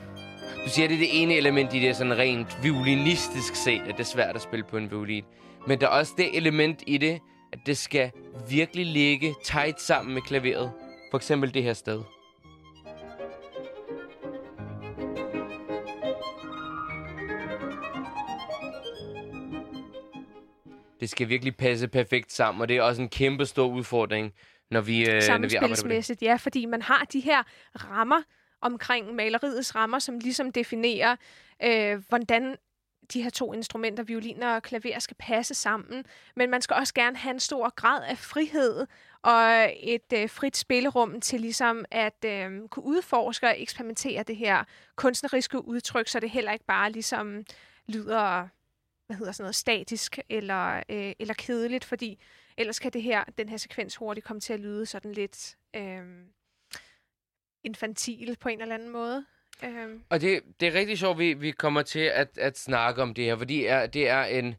du siger, det er det ene element i det sådan rent violinistisk set, at det er svært at spille på en violin. Men der er også det element i det, at det skal virkelig ligge tight sammen med klaveret. For eksempel det her sted. Det skal virkelig passe perfekt sammen, og det er også en kæmpe stor udfordring, når vi, øh, når vi arbejder med det. Ja, fordi man har de her rammer omkring maleriets rammer, som ligesom definerer, øh, hvordan de her to instrumenter, violin og klaver, skal passe sammen. Men man skal også gerne have en stor grad af frihed og et øh, frit spillerum til ligesom at øh, kunne udforske og eksperimentere det her kunstneriske udtryk, så det heller ikke bare ligesom lyder hvad hedder sådan noget, statisk eller, øh, eller kedeligt, fordi ellers kan det her, den her sekvens hurtigt komme til at lyde sådan lidt øh, infantil på en eller anden måde. Øh, Og det, det er rigtig sjovt, vi, vi kommer til at, at snakke om det her, fordi er, det er en...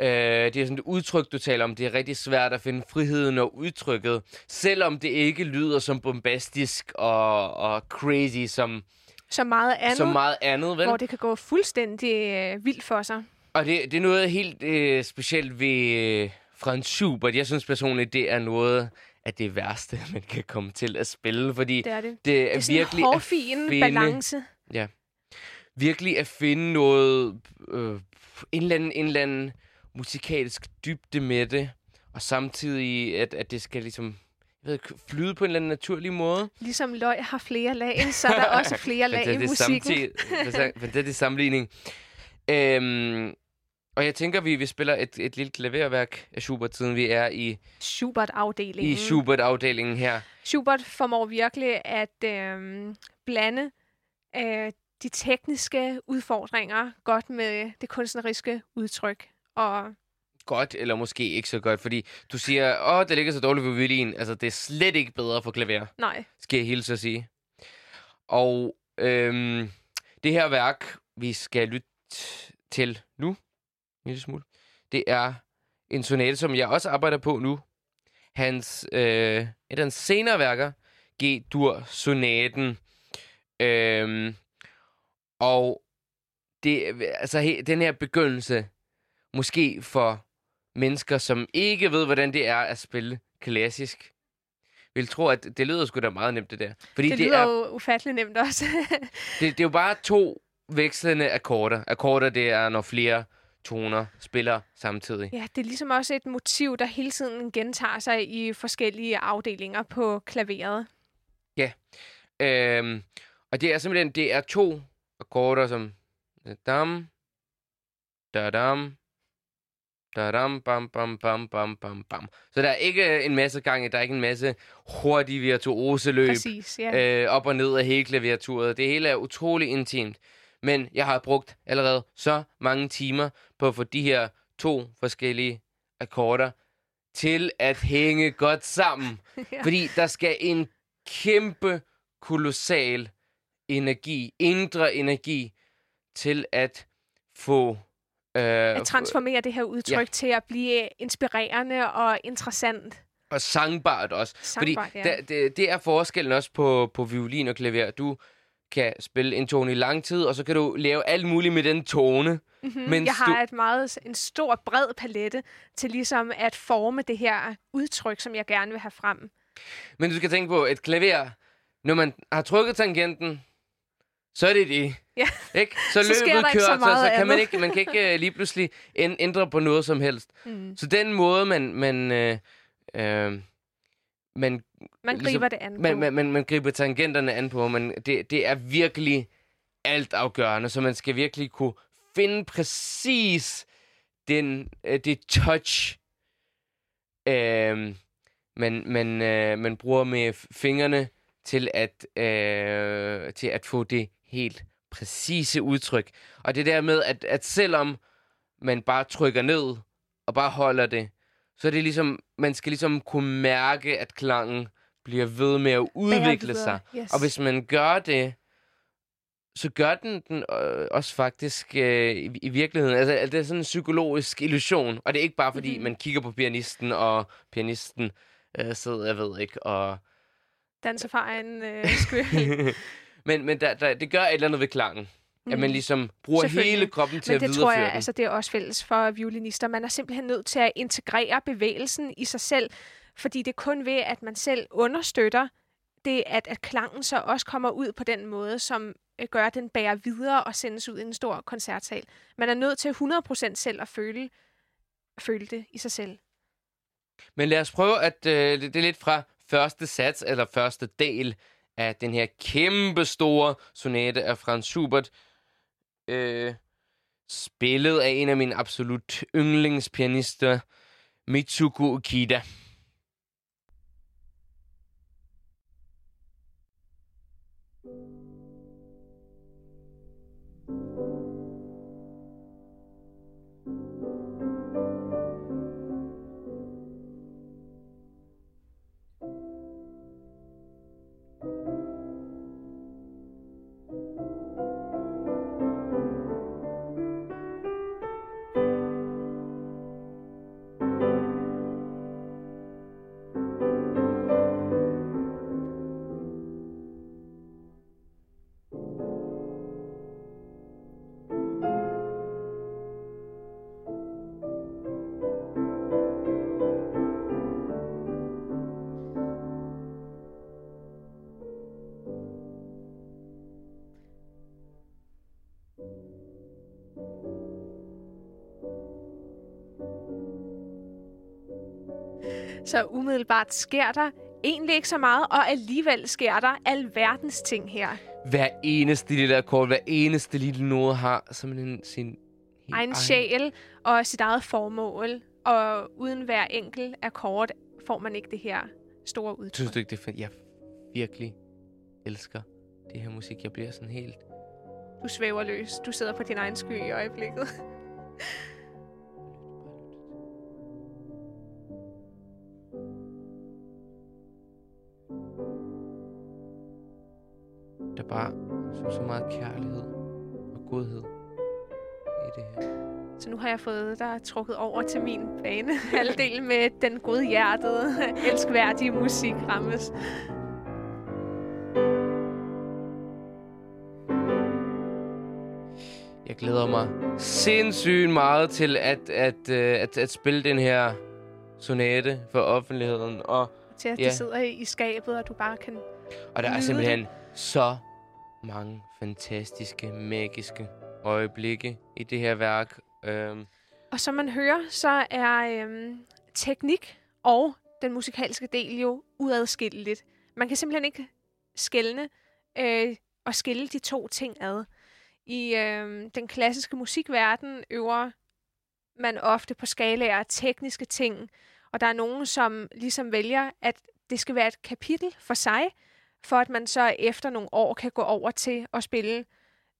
Øh, det er sådan et udtryk, du taler om. Det er rigtig svært at finde friheden og udtrykket, selvom det ikke lyder som bombastisk og, og crazy som, så meget andet, som meget andet, vel? hvor det kan gå fuldstændig øh, vildt for sig. Og det, det er noget helt øh, specielt ved øh, Franz Schubert. Jeg synes personligt, det er noget af det værste, man kan komme til at spille, fordi Det er det. det er, Det er virkelig en at hårfin finde- balance. virkelig at finde noget, øh, en, eller anden, en eller anden musikalsk dybde med det, og samtidig, at, at det skal ligesom jeg ved, flyde på en eller anden naturlig måde. Ligesom løg har flere lag, så er der også flere lag i musikken. samtid- Fantastisk sammenligning. Øhm, og jeg tænker, vi, vi spiller et, et lille klaverværk af Schubert, siden vi er i, Schubert-afdelingen. i Schubert-afdelingen her. Schubert formår virkelig at øh, blande øh, de tekniske udfordringer godt med det kunstneriske udtryk. Og Godt, eller måske ikke så godt, fordi du siger, åh, det ligger så dårligt på violin. Altså, det er slet ikke bedre for klaver. nej, skal jeg hilse at sige. Og øhm, det her værk, vi skal lytte til nu, lille smule, det er en sonate, som jeg også arbejder på nu. Hans, øh, et af hans senere værker, G-dur-sonaten. Øhm, og det, altså, he, den her begyndelse, måske for mennesker, som ikke ved, hvordan det er at spille klassisk, vil tro, at det lyder sgu da meget nemt, det der. Fordi det, det, lyder er, jo ufatteligt nemt også. det, det er jo bare to vekslende akkorder. Akkorder, det er, når flere toner spiller samtidig. ja, det er ligesom også et motiv, der hele tiden gentager sig i forskellige afdelinger på klaveret. Øhm, og det er simpelthen, det er to akkorder, som dam, da dam, da dam, bam, bam, bam, bam, bam, bam. Så der er ikke en masse gange, der er ikke en masse hurtige virtuose løb. Præcis, ja. øh, op og ned af hele klaviaturet. Det hele er utrolig intimt. Men jeg har brugt allerede så mange timer på at få de her to forskellige akkorder til at hænge godt sammen. Ja. Fordi der skal en kæmpe, kolossal energi, indre energi, til at få... Øh, At transformere det her udtryk Ja. til at blive inspirerende og interessant. og sangbart også. Sangbart, Fordi ja. det, det, det er forskellen også på, på violin og klaver. Du kan spille en tone i lang tid, og så kan du lave alt muligt med den tone. Mm-hmm. Mens Jeg har du- et meget, en stor, bred palette til ligesom at forme det her udtryk, som jeg gerne vil have frem. Men du skal tænke på, et klaver, når man har trykket tangenten, så er det det. Ja. Ikke? Så, Så løbet så kører, så, så meget kan man ikke, man kan ikke uh, lige pludselig æn- ændre på noget som helst. Mm. Så den måde, man, man, øh, øh, man, Man Ligesom- griber det an man, på. man, man, man griber tangenterne an på, men det, det er virkelig altafgørende, så man skal virkelig kunne finde præcis den, øh, det touch, øh, man, man, øh, man bruger med fingrene til at, øh, til at få det helt præcise udtryk. Og det der med, at, at selvom man bare trykker ned og bare holder det, så er det ligesom, man skal ligesom kunne mærke, at klangen bliver ved med at udvikle sig. yes. Og hvis man gør det, så gør den den øh, også faktisk øh, i, i virkeligheden. Altså, det er sådan en psykologisk illusion. Og det er ikke bare, fordi Mhm. mm-hmm. man kigger på pianisten, og pianisten øh, sidder, jeg ved ikke, og... Danser fra en øh, skyld. men men der, der, det gør et eller andet ved klangen. Mm. At man ligesom bruger hele kroppen til Men at det videreføre tror jeg, den. altså, det er også fælles for violinister. Man er simpelthen nødt til at integrere bevægelsen i sig selv, fordi det er kun ved, at man selv understøtter det, at, at klangen så også kommer ud på den måde, som øh, gør, at den bærer videre og sendes ud i en stor koncertsal. Man er nødt til 100% selv at føle, føle det i sig selv. Men lad os prøve at... Øh, det, det er lidt fra første sats, eller første del af den her kæmpe store sonate af Franz Schubert. Øh, spillet af en af mine absolut yndlingspianister, Mitsuko Okida. Så umiddelbart sker der egentlig ikke så meget, og alligevel sker der alverdens ting her. Hver eneste lille akkord, hver eneste lille node har simpelthen sin... egen sjæl og sit eget formål. Og uden hver enkelt akkord får man ikke det her store udtryk. Synes du ikke, det er fedt? Jeg virkelig elsker det her musik. Jeg bliver sådan helt... Du svæver løs. Du sidder på din egen sky i øjeblikket. jeg fået dig trukket over til min bane. Halvdel med den godhjertede, elskværdige musik rammes. Jeg glæder mig sindssygt meget til at, at, at, at, at spille den her sonate for offentligheden. Og, Til at Ja. det sidder i skabet, og du bare kan... og der er simpelthen så mange fantastiske, magiske øjeblikke i det her værk. Øhm, Og som man hører, så er øhm, teknik og den musikalske del jo uadskilleligt. Man kan simpelthen ikke skælne øh, og skille de to ting ad. I øh, den klassiske musikverden øver man ofte på skalaer af tekniske ting, og der er nogen, som ligesom vælger, at det skal være et kapitel for sig, for at man så efter nogle år kan gå over til at spille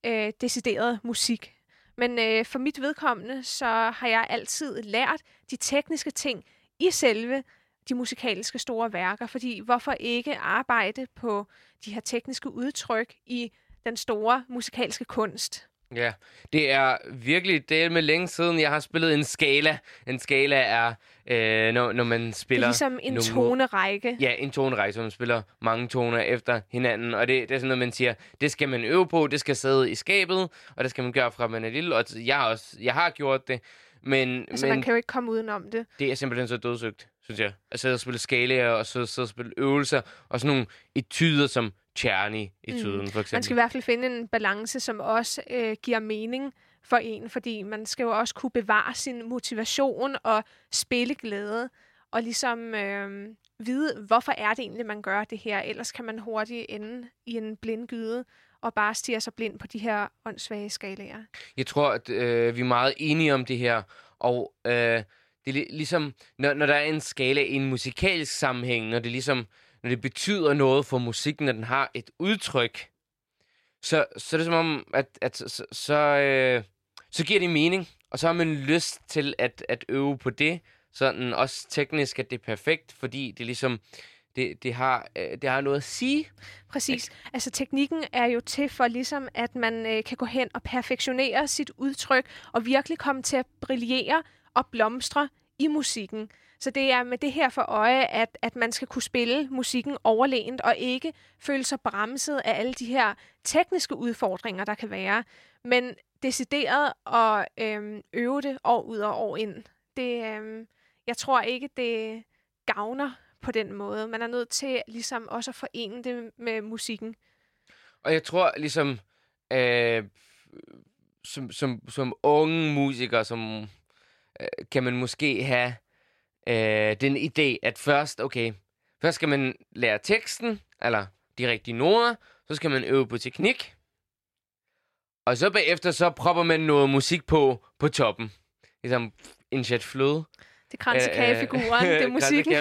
øh, decideret musik. Men øh, for mit vedkommende, så har jeg altid lært de tekniske ting i selve de musikalske store værker, fordi hvorfor ikke arbejde på de her tekniske udtryk i den store musikalske kunst? Ja, det er virkelig det med længe siden, jeg har spillet en skala. En skala er, øh, når, når man Det spiller... er ligesom en nogle- tonerække. Ja, en tonerække, så man spiller mange toner efter hinanden. Og det, det er sådan noget, man siger, det skal man øve på, det skal sidde i skabet, og det skal man gøre fra man er lille. Og jeg har, også, jeg har gjort det, men, Altså, men man kan jo ikke komme udenom det. det er simpelthen så dødsøgt, synes jeg. At sidde og spille skalaer, og så sidde og spille øvelser, og sådan nogle etyder som Czerny-etyden, mm. for eksempel. Man skal i hvert fald finde en balance, som også øh, giver mening for en, fordi man skal jo også kunne bevare sin motivation og spilleglæde, og ligesom øh, vide, hvorfor er det egentlig, man gør det her. Ellers kan man hurtigt ende i en blindgyde og bare stige sig blind på de her åndssvage skalaer. Jeg tror, at øh, vi er meget enige om det her, Og øh, det er ligesom, når, når der er en skala i en musikalsk sammenhæng, når det ligesom, når det betyder noget for musikken, når den har et udtryk, så, så er det som om, at, at så, så, så, øh, så giver det mening, og så har man lyst til at, at øve på det, sådan også teknisk, at det er perfekt, fordi det ligesom, det, det, har, øh, det har noget at sige. Præcis. Altså teknikken er jo til for ligesom, at man øh, kan gå hen og perfektionere sit udtryk, og virkelig komme til at brillere og blomstre i musikken. Så det er med det her for øje, at, at man skal kunne spille musikken overlænt, og ikke føle sig bremset af alle de her tekniske udfordringer, der kan være. Men decideret at øhm, øve det år ud og år ind. Det, øhm, jeg tror ikke, det gavner på den måde. Man er nødt til ligesom også at forene det med musikken. Og jeg tror ligesom, øh, som, som, som unge musiker, som øh, kan man måske have øh, den idé, at først, okay, først skal man lære teksten, eller de rigtige noder, så skal man øve på teknik, og så bagefter, så propper man noget musik på, på toppen. Ligesom en chat fløde. Det er kransekagefiguren, det er musikken.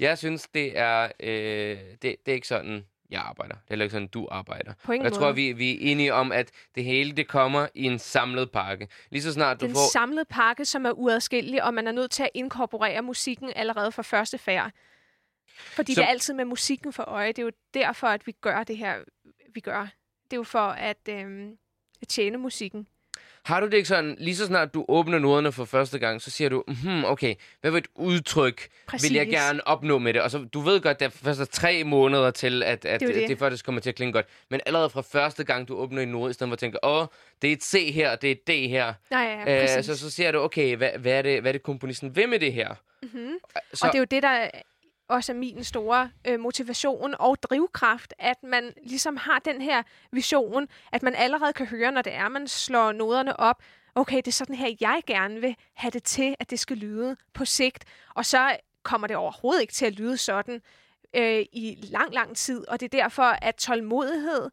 Jeg synes, det er, øh, det, det er ikke sådan, jeg arbejder. Det er heller ikke sådan, du arbejder. På ingen jeg måde. tror, vi, vi er enige om, at det hele det kommer i en samlet pakke. Lige så snart du Den får... samlede pakke, som er uadskillelig, og man er nødt til at inkorporere musikken allerede fra første færd. Fordi Så- det er altid med musikken for øje. Det er jo derfor, at vi gør det her, vi gør. Det er jo for at, øhm, at tjene musikken. Har du det ikke sådan, lige så snart du åbner noderne for første gang, så siger du, hmm, okay, hvad for et udtryk Præcis. vil jeg gerne opnå med det? Og så, du ved godt, der først er tre måneder til, at, at Det det. det. faktisk kommer til at klinge godt. Men allerede fra første gang, du åbner en node, i stedet for at tænke, åh, det er et C her, det er et D her. Nej, ja, Øh, præcis. så, så siger du, okay, hvad, hvad, er det, hvad er det komponisten vil med det her? Mm-hmm. Så, Og det er jo det, der også er min store øh, motivation og drivkraft, at man ligesom har den her vision, at man allerede kan høre, når det er, man slår noderne op, okay, det er sådan her, jeg gerne vil have det til, at det skal lyde på sigt. Og så kommer det overhovedet ikke til at lyde sådan øh, i lang, lang tid. Og det er derfor, at tålmodighed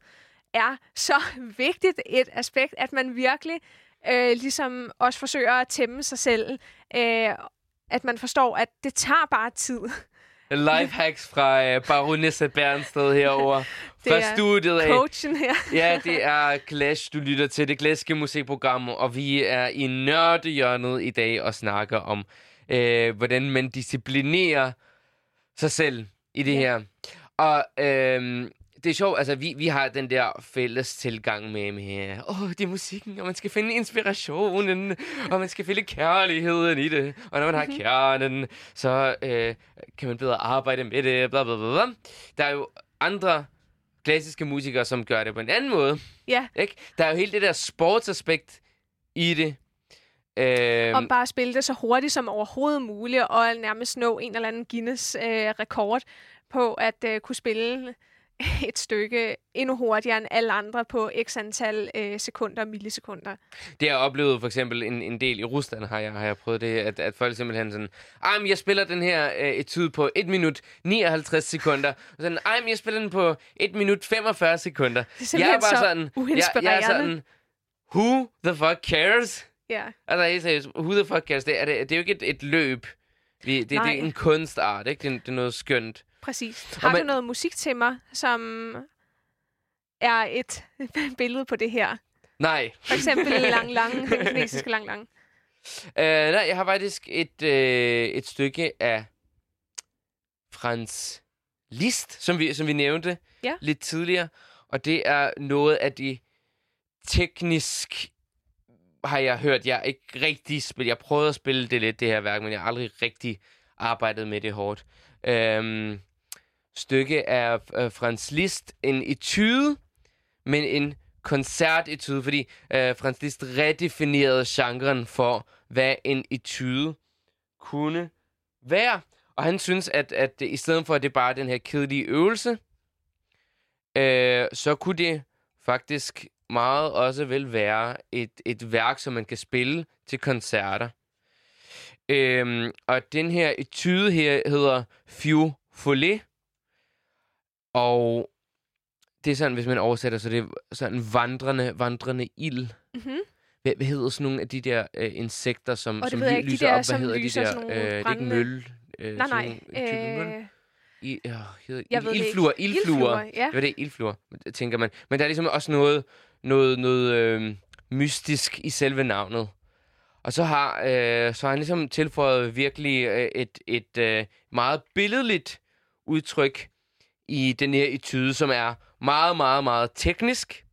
er så vigtigt et aspekt, at man virkelig øh, ligesom også forsøger at tæmme sig selv. Øh, at man forstår, at det tager bare tid. Lifehacks fra øh, Baronesse Bernsted herovre. Det fra er studiet af. Coachen her. Ja, det er Clash, du lytter til det glæske musikprogram, og vi er i nørdehjørnet i dag og snakker om, øh, hvordan man disciplinerer sig selv i det Ja. her. Og øh, det er sjovt, altså vi, vi har den der fælles tilgang med, med åh, det er musikken, og man skal finde inspirationen, og man skal finde kærligheden i det. Og når man har kernen, så øh, kan man bedre arbejde med det, bla bla bla. Der er jo andre klassiske musikere, som gør det på en anden måde. Ja, Ikke? Der er jo hele det der sportsaspekt i det. Øhm, om bare at spille det så hurtigt som overhovedet muligt, og nærmest nå en eller anden Guinness-rekord på at øh, kunne spille et stykke endnu hurtigere end alle andre på x antal øh, sekunder og millisekunder. Det har jeg oplevet for eksempel en, en del i Rusland, har jeg, har jeg prøvet det, at, at folk simpelthen sådan, ej, men jeg spiller den her øh, etude på 1 minut 59 sekunder, og sådan, ej, men jeg spiller den på 1 minut 45 sekunder. Det er Jeg er bare så sådan, jeg, jeg er sådan, who the fuck cares? Ja. Altså helt seriøst, who the fuck cares? Det er, det, det er jo ikke et, et løb. Vi, det, det er en kunstart, ikke? Det, det er noget skønt. Præcis. Har man- du noget musik til mig, som er et billede på det her? Nej. For eksempel Lang Lang, den kinesiske Lang Lang. Uh, nej, jeg har faktisk et, øh, et stykke af Frans Liszt, som vi, som vi nævnte Ja. lidt tidligere. Og det er noget af de teknisk har jeg hørt, jeg ikke rigtig spille. Jeg prøvede at spille det lidt, det her værk, men jeg har aldrig rigtig arbejdet med det hårdt. Um, stykke af uh, Franz Liszt, en etude, men en koncertetude, fordi øh, uh, Franz Liszt redefinerede genren for, hvad en etude kunne være. Og han synes, at, at i stedet for, at det bare er den her kedelige øvelse, øh, så kunne det faktisk meget også vel være et, et værk, som man kan spille til koncerter. Øhm, og den her etude her hedder Fiu Follet. Og det er sådan, hvis man oversætter, så det er sådan vandrende, vandrende ild. Mm-hmm. Hvad, hvad hedder sådan nogle af de der øh, insekter, som, som ly- ikke, de lyser der, op? Hvad som hedder lyser de der? Øh, det er ikke møl. Øh, Nej, nej. Øh, I, ja, hedder, Jeg ved det ikke. ildfluer, ildfluer. Ildfluer, ja. Det var det, ildfluer, tænker man. Men der er ligesom også noget, noget, noget øh, mystisk i selve navnet. Og så har, øh, så har han ligesom tilføjet virkelig øh, et, et øh, meget billedligt udtryk i den her etude, som er meget, meget, meget teknisk.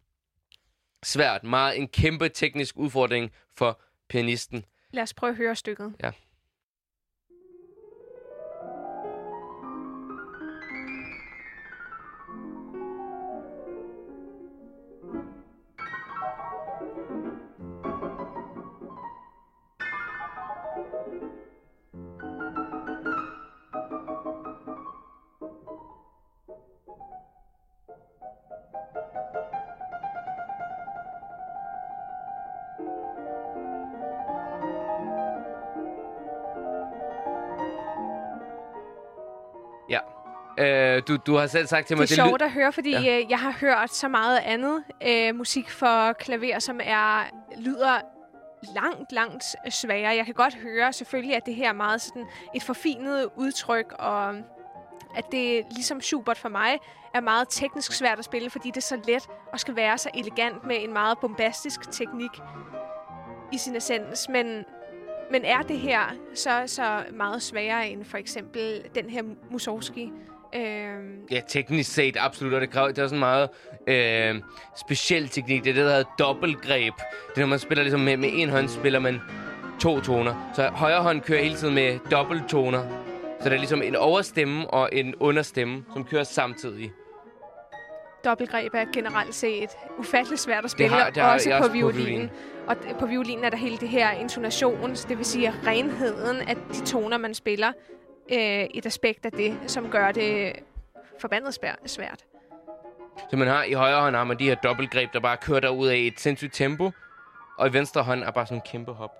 Svært. Meget en kæmpe teknisk udfordring for pianisten. lad os prøve at høre stykket. Ja. Øh, du, du har selv sagt til mig, Det er sjovt at høre, fordi ja. øh, jeg har hørt så meget andet øh, musik for klaver, som er lyder langt, langt sværere. Jeg kan godt høre selvfølgelig, at det her er meget sådan et forfinet udtryk, og at det ligesom Schubert for mig er meget teknisk svært at spille, fordi det er så let og skal være så elegant med en meget bombastisk teknik i sin essens. Men, men er det her så, så meget sværere end for eksempel den her Mussorgsky? Øh, Ja, teknisk set absolut, og det kræver, det er sådan meget øh, speciel teknik. Det er det, der hedder dobbeltgreb. Det er, når man spiller ligesom med, med en hånd, spiller man to toner. Så højre hånd kører hele tiden med dobbelttoner. Så der er ligesom en overstemme og en understemme, som kører samtidig. dobbeltgreb er generelt set ufattelig svært at spille, har- det har også, på også på violinen. violin. Og på violinen er der hele det her intonation, det vil sige renheden af de toner, man spiller. Øh, et aspekt af det, som gør det forbandet svært. Så man har i højre hånd har man de her dobbeltgreb, der bare kører derud af et sindssygt tempo. Og i venstre hånd er bare sådan en kæmpe hop.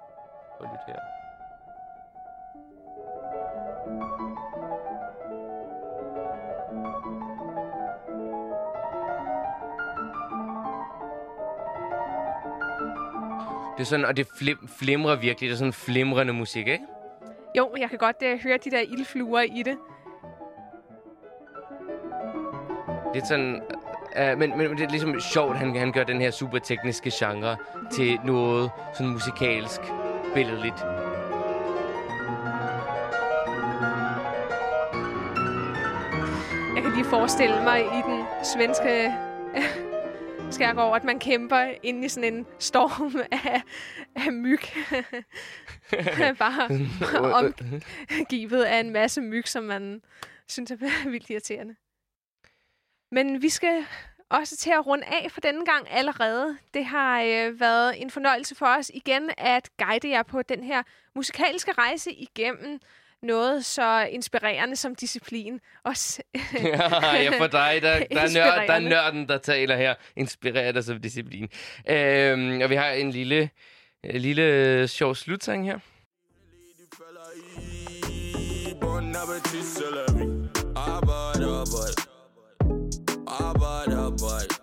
Og lyt her. Det er sådan, og det flim, flimrer virkelig. Det er sådan flimrende musik, ikke? Jo, jeg kan godt øh, høre de der ildfluer i det. Det er sådan... Uh, men, men det er ligesom sjovt, han, han gør den her super tekniske genre til noget sådan musikalsk, billedligt. Jeg kan lige forestille mig i den svenske skærgård, at man kæmper inde i sådan en storm af, af myg. Bare omgivet af en masse myg, som man synes er vildt irriterende. Men vi skal også til at runde af for denne gang allerede. Det har øh, været en fornøjelse for os igen at guide jer på den her musikalske rejse igennem noget så inspirerende som disciplin. Også ja, for dig, der, der, er nørd, der er nørden, der taler her. Inspireret som disciplin. Øhm, og vi har en lille, en lille sjov slutsang her. Bon appetit, c'est la vie. Arbejde, arbejde. Arbejde, arbejde.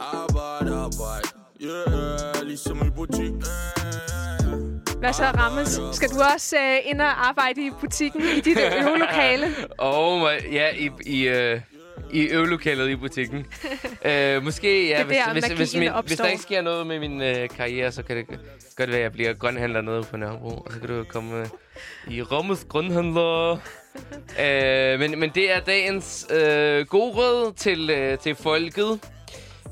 Arbejde, arbejde. Yeah, ligesom i butik. Hvad så, Rammes? Skal du også øh, ind og arbejde i butikken i dit øh, øvelokale? Og my, ja, i, i, øh, i øvelokalet i butikken. øh, måske, ja, er hvis, der, hvis, hvis, min, hvis der ikke sker noget med min øh, karriere, så kan det godt være, at jeg bliver grønhandler nede på Nørrebro. Og så kan du komme øh, i Rommels grønhandler. øh, men, men det er dagens øh, gode råd til, øh, til folket.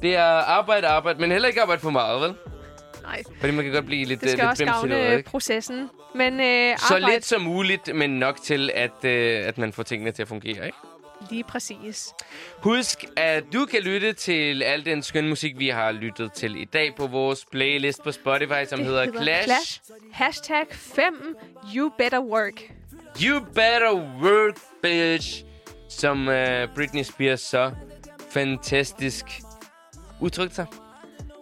Det er arbejde, arbejde, men heller ikke arbejde for meget, vel? Nej, Fordi man kan godt blive lidt, det skal øh, lidt også gavne noget, ikke? processen. Men øh, Så arbejde lidt som muligt, men nok til, at, øh, at man får tingene til at fungere, ikke? Lige præcis. Husk, at du kan lytte til al den skønne musik, vi har lyttet til i dag på vores playlist på Spotify, som Det hedder, hedder Clash. Clash. Hashtag 5 You Better Work. You better work, bitch. Som uh, Britney Spears så fantastisk udtrykte sig.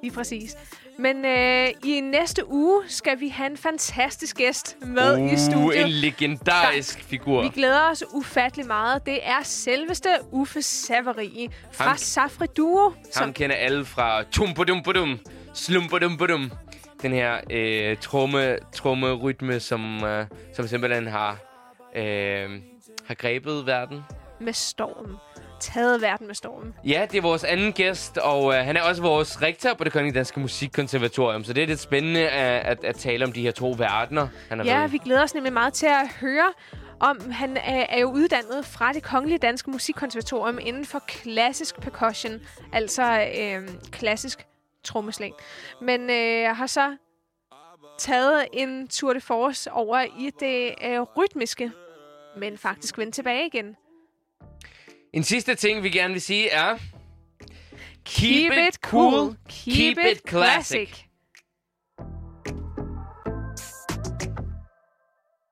Lige præcis. Men øh, i næste uge skal vi have en fantastisk gæst med i Uh, studiet. en legendarisk figur. Vi glæder os ufattelig meget. Det er selveste Uffe Savary fra Ham- Safri Duo. Ham kender alle fra Tum Badum Badum, slumpedum Den her øh, tromme, tromme rytme, som, øh, som simpelthen har, øh, har grebet verden. Med storm. Taget verden med storm. Ja, det er vores anden gæst, og øh, han er også vores rektor på det Kongelige Danske Musikkonservatorium, så det er lidt spændende at, at, at tale om de her to verdener, han har Ja, i. vi glæder os nemlig meget til at høre om. Han er, er jo uddannet fra det Kongelige Danske Musikkonservatorium inden for klassisk percussion, altså øh, klassisk trommeslag. Men øh, har så taget en tour de force over i det øh, rytmiske, men faktisk vendt tilbage igen. En sidste ting, vi gerne vil sige er... Keep, it cool, keep, it classic.